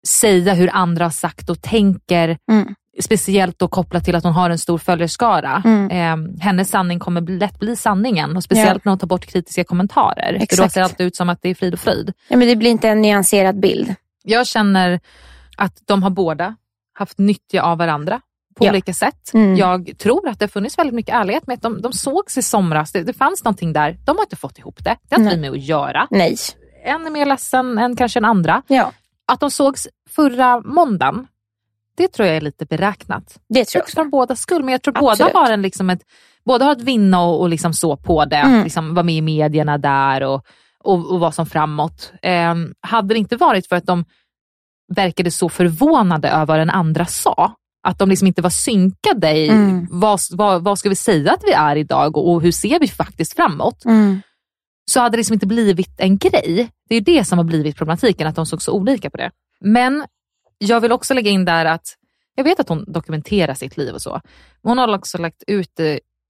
säga hur andra har sagt och tänker. Mm. Speciellt då kopplat till att hon har en stor följarskara. Mm. Eh, hennes sanning kommer lätt bli sanningen och speciellt Ja. när hon tar bort kritiska kommentarer. För då Exakt. ser alltid ut som att det är frid och fröjd. Ja, men det blir inte en nyanserad bild. Jag känner att de har båda haft nytta av varandra på Ja. olika sätt. Mm. Jag tror att det har funnits väldigt mycket ärlighet med att de, de sågs i somras. Det, det fanns någonting där. De har inte fått ihop det. Det har inte vi med att göra. Nej. En är mer ledsen än kanske den andra. Ja. Att de sågs förra måndagen, det tror jag är lite beräknat. Det tror jag Också för båda skull, men jag tror Absolut. båda har en liksom ett, båda har ett vinna och, och liksom så på det. Mm. Att liksom vara med i medierna där och, och, och vara som framåt. Ehm, hade det inte varit för att de verkade så förvånade över vad den andra sa, att de liksom inte var synkade i Mm. vad, vad, vad ska vi säga att vi är idag och, och hur ser vi faktiskt framåt, Mm. så hade det liksom inte blivit en grej. Det är ju det som har blivit problematiken, att de såg så olika på det. Men jag vill också lägga in där att jag vet att hon dokumenterar sitt liv och så. Hon har också lagt ut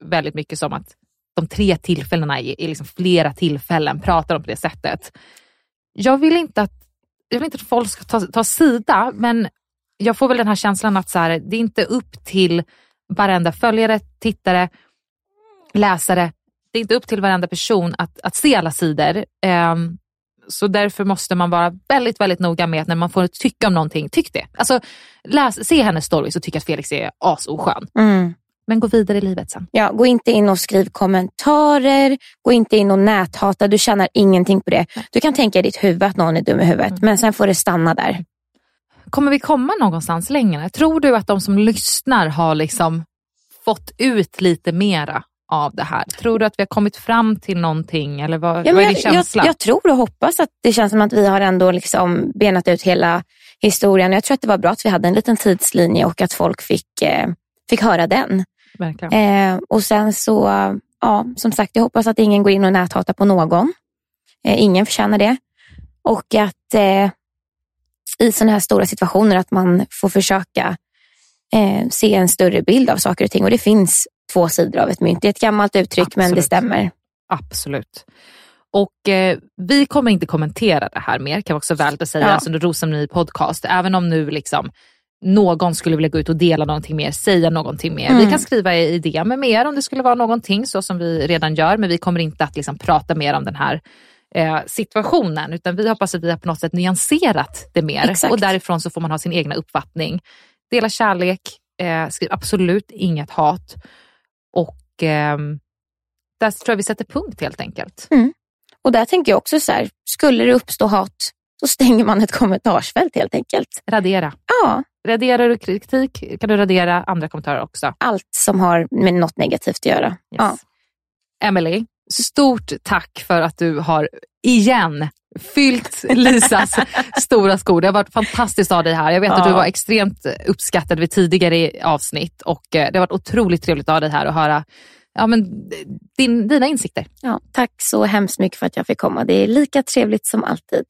väldigt mycket som att de tre tillfällena är, är liksom flera tillfällen, pratar om på det sättet. Jag vill inte att, jag vill inte att folk ska ta, ta sida, men jag får väl den här känslan att så här, det är inte upp till varenda följare, tittare, läsare. Det är inte upp till varenda person att, att se alla sidor. Ehm, så därför måste man vara väldigt, väldigt noga med att när man får tycka om någonting, tyck det. Alltså, läs, se hennes stories och tyck att Felix är asoskön. Mm. Men gå vidare i livet sen. Ja, gå inte in och skriv kommentarer, gå inte in och näthata, du tjänar ingenting på det. Du kan tänka i ditt huvud att någon är dum i huvudet, men sen får det stanna där. Kommer vi komma någonstans längre? Tror du att de som lyssnar har liksom fått ut lite mera av det här? Tror du att vi har kommit fram till någonting? Eller vad, Ja, vad är din jag, jag, känsla? jag tror och hoppas att det känns som att vi har ändå liksom benat ut hela historien. Jag tror att det var bra att vi hade en liten tidslinje och att folk fick, eh, fick höra den. Eh, och sen så, ja, som sagt, jag hoppas att ingen går in och näthatar på någon. Eh, ingen förtjänar det. Och att eh, i sådana här stora situationer att man får försöka eh, se en större bild av saker och ting. Och det finns två sidor av ett mynt. Det är ett gammalt uttryck, men det Absolut. stämmer. Absolut. Och eh, vi kommer inte kommentera det här mer, kan vara också väl att säga, Ja. alltså Rosceremoni podcast. Även om nu liksom någon skulle vilja gå ut och dela någonting mer, säga någonting mer. Mm. Vi kan skriva i DM med mer om det skulle vara någonting, så som vi redan gör. Men vi kommer inte att liksom prata mer om den här eh, situationen, utan vi hoppas att vi har på något sätt nyanserat det mer. Exakt. Och därifrån så får man ha sin egna uppfattning. Dela kärlek, eh, skriv absolut inget hat. Och ehm, där tror jag vi sätter punkt helt enkelt. Och där tänker jag också så här, skulle det uppstå hat så stänger man ett kommentarsfält helt enkelt. Radera. Ja, Raderar du kritik kan du radera andra kommentarer också. allt som har med något negativt att göra. Ja. Emily, stort tack för att du har igen fyllt Lisas <laughs> stora skor. Det har varit fantastiskt att ha dig här. Jag vet att Ja. du var extremt uppskattad vid tidigare avsnitt och eh, det har varit otroligt trevligt att ha dig här och höra ja, men, din, dina insikter. Ja, tack så hemskt mycket för att jag fick komma. Det är lika trevligt som alltid.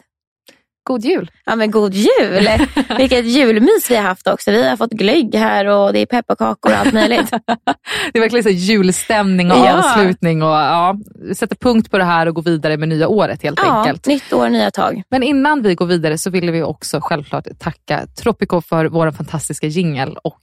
God jul! Ja, men god jul! <laughs> Vilket julmys vi har haft också. Vi har fått glögg här och det är pepparkakor och allt möjligt. <laughs> Det är verkligen så julstämning och Ja. avslutning. Och, ja, sätter punkt på det här och går vidare med nya året helt ja, enkelt. nytt år, nya tag. Men innan vi går vidare så vill vi också självklart tacka Tropico för vår fantastiska jingel och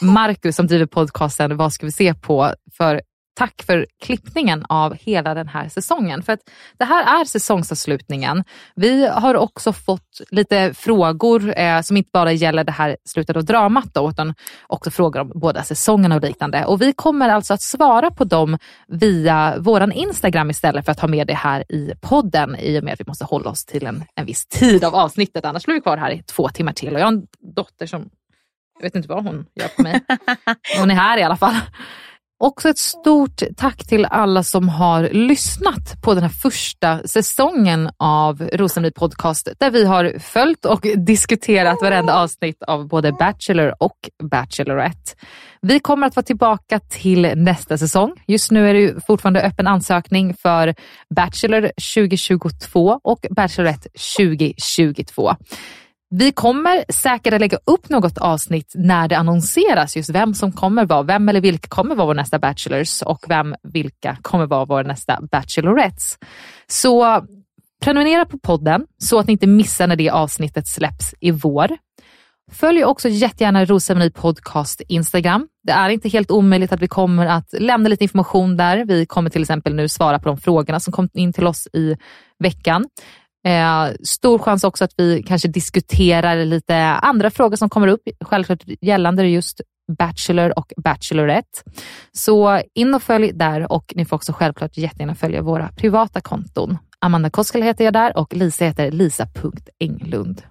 Marcus som driver podcasten Vad ska vi se på för tack för klippningen av hela den här säsongen. För att det här är säsongsavslutningen. Vi har också fått lite frågor eh, som inte bara gäller det här slutet av dramat då, utan också frågor om båda säsongerna och liknande. Och vi kommer alltså att svara på dem via våran Instagram istället för att ha med det här i podden i och med att vi måste hålla oss till en, en viss tid av avsnittet. Annars blir vi kvar här i två timmar till. Och jag har en dotter som, jag vet inte vad hon gör på mig. <laughs> Hon är här i alla fall. Också ett stort tack till alla som har lyssnat på den här första säsongen av Rosenby Podcast där vi har följt och diskuterat varenda avsnitt av både Bachelor och Bachelorette. Vi kommer att vara tillbaka till nästa säsong. Just nu är det fortfarande öppen ansökning för Bachelor 2022 och Bachelorette 2022. Vi kommer säkert att lägga upp något avsnitt när det annonseras just vem som kommer vara, vem eller vilka kommer vara vår nästa Bachelors och vem vilka kommer vara vår nästa Bachelorettes. Så prenumerera på podden så att ni inte missar när det avsnittet släpps i vår. Följ också jättegärna rosceremoni Podcast Instagram. Det är inte helt omöjligt att vi kommer att lämna lite information där. Vi kommer till exempel nu svara på de frågorna som kom in till oss i veckan. Eh, stor chans också att vi kanske diskuterar lite andra frågor som kommer upp, självklart gällande just Bachelor och Bachelorette. Så in och följ där och ni får också självklart jättegärna följa våra privata konton. Amanda Koskela heter jag där och Lisa heter lisa.englund.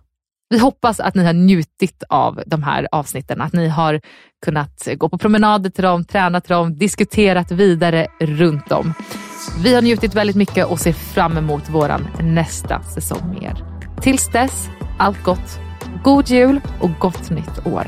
Vi hoppas att ni har njutit av de här avsnitten, att ni har kunnat gå på promenader till dem, träna till dem, diskuterat vidare runt dem. Vi har njutit väldigt mycket och ser fram emot våran nästa säsong med er. Tills dess, allt gott. God jul och gott nytt år.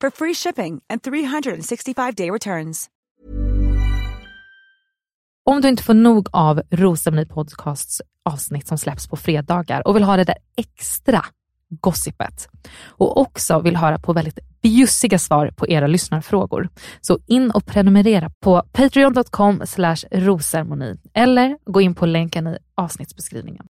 for free shipping and 365-day returns. Om du inte får nog av Rosceremoni Podcasts avsnitt som släpps på fredagar och vill ha det där extra gossipet och också vill höra på väldigt bjussiga svar på era lyssnarfrågor. Så in och prenumerera på patreon.com rosermoni eller gå in på länken i avsnittsbeskrivningen.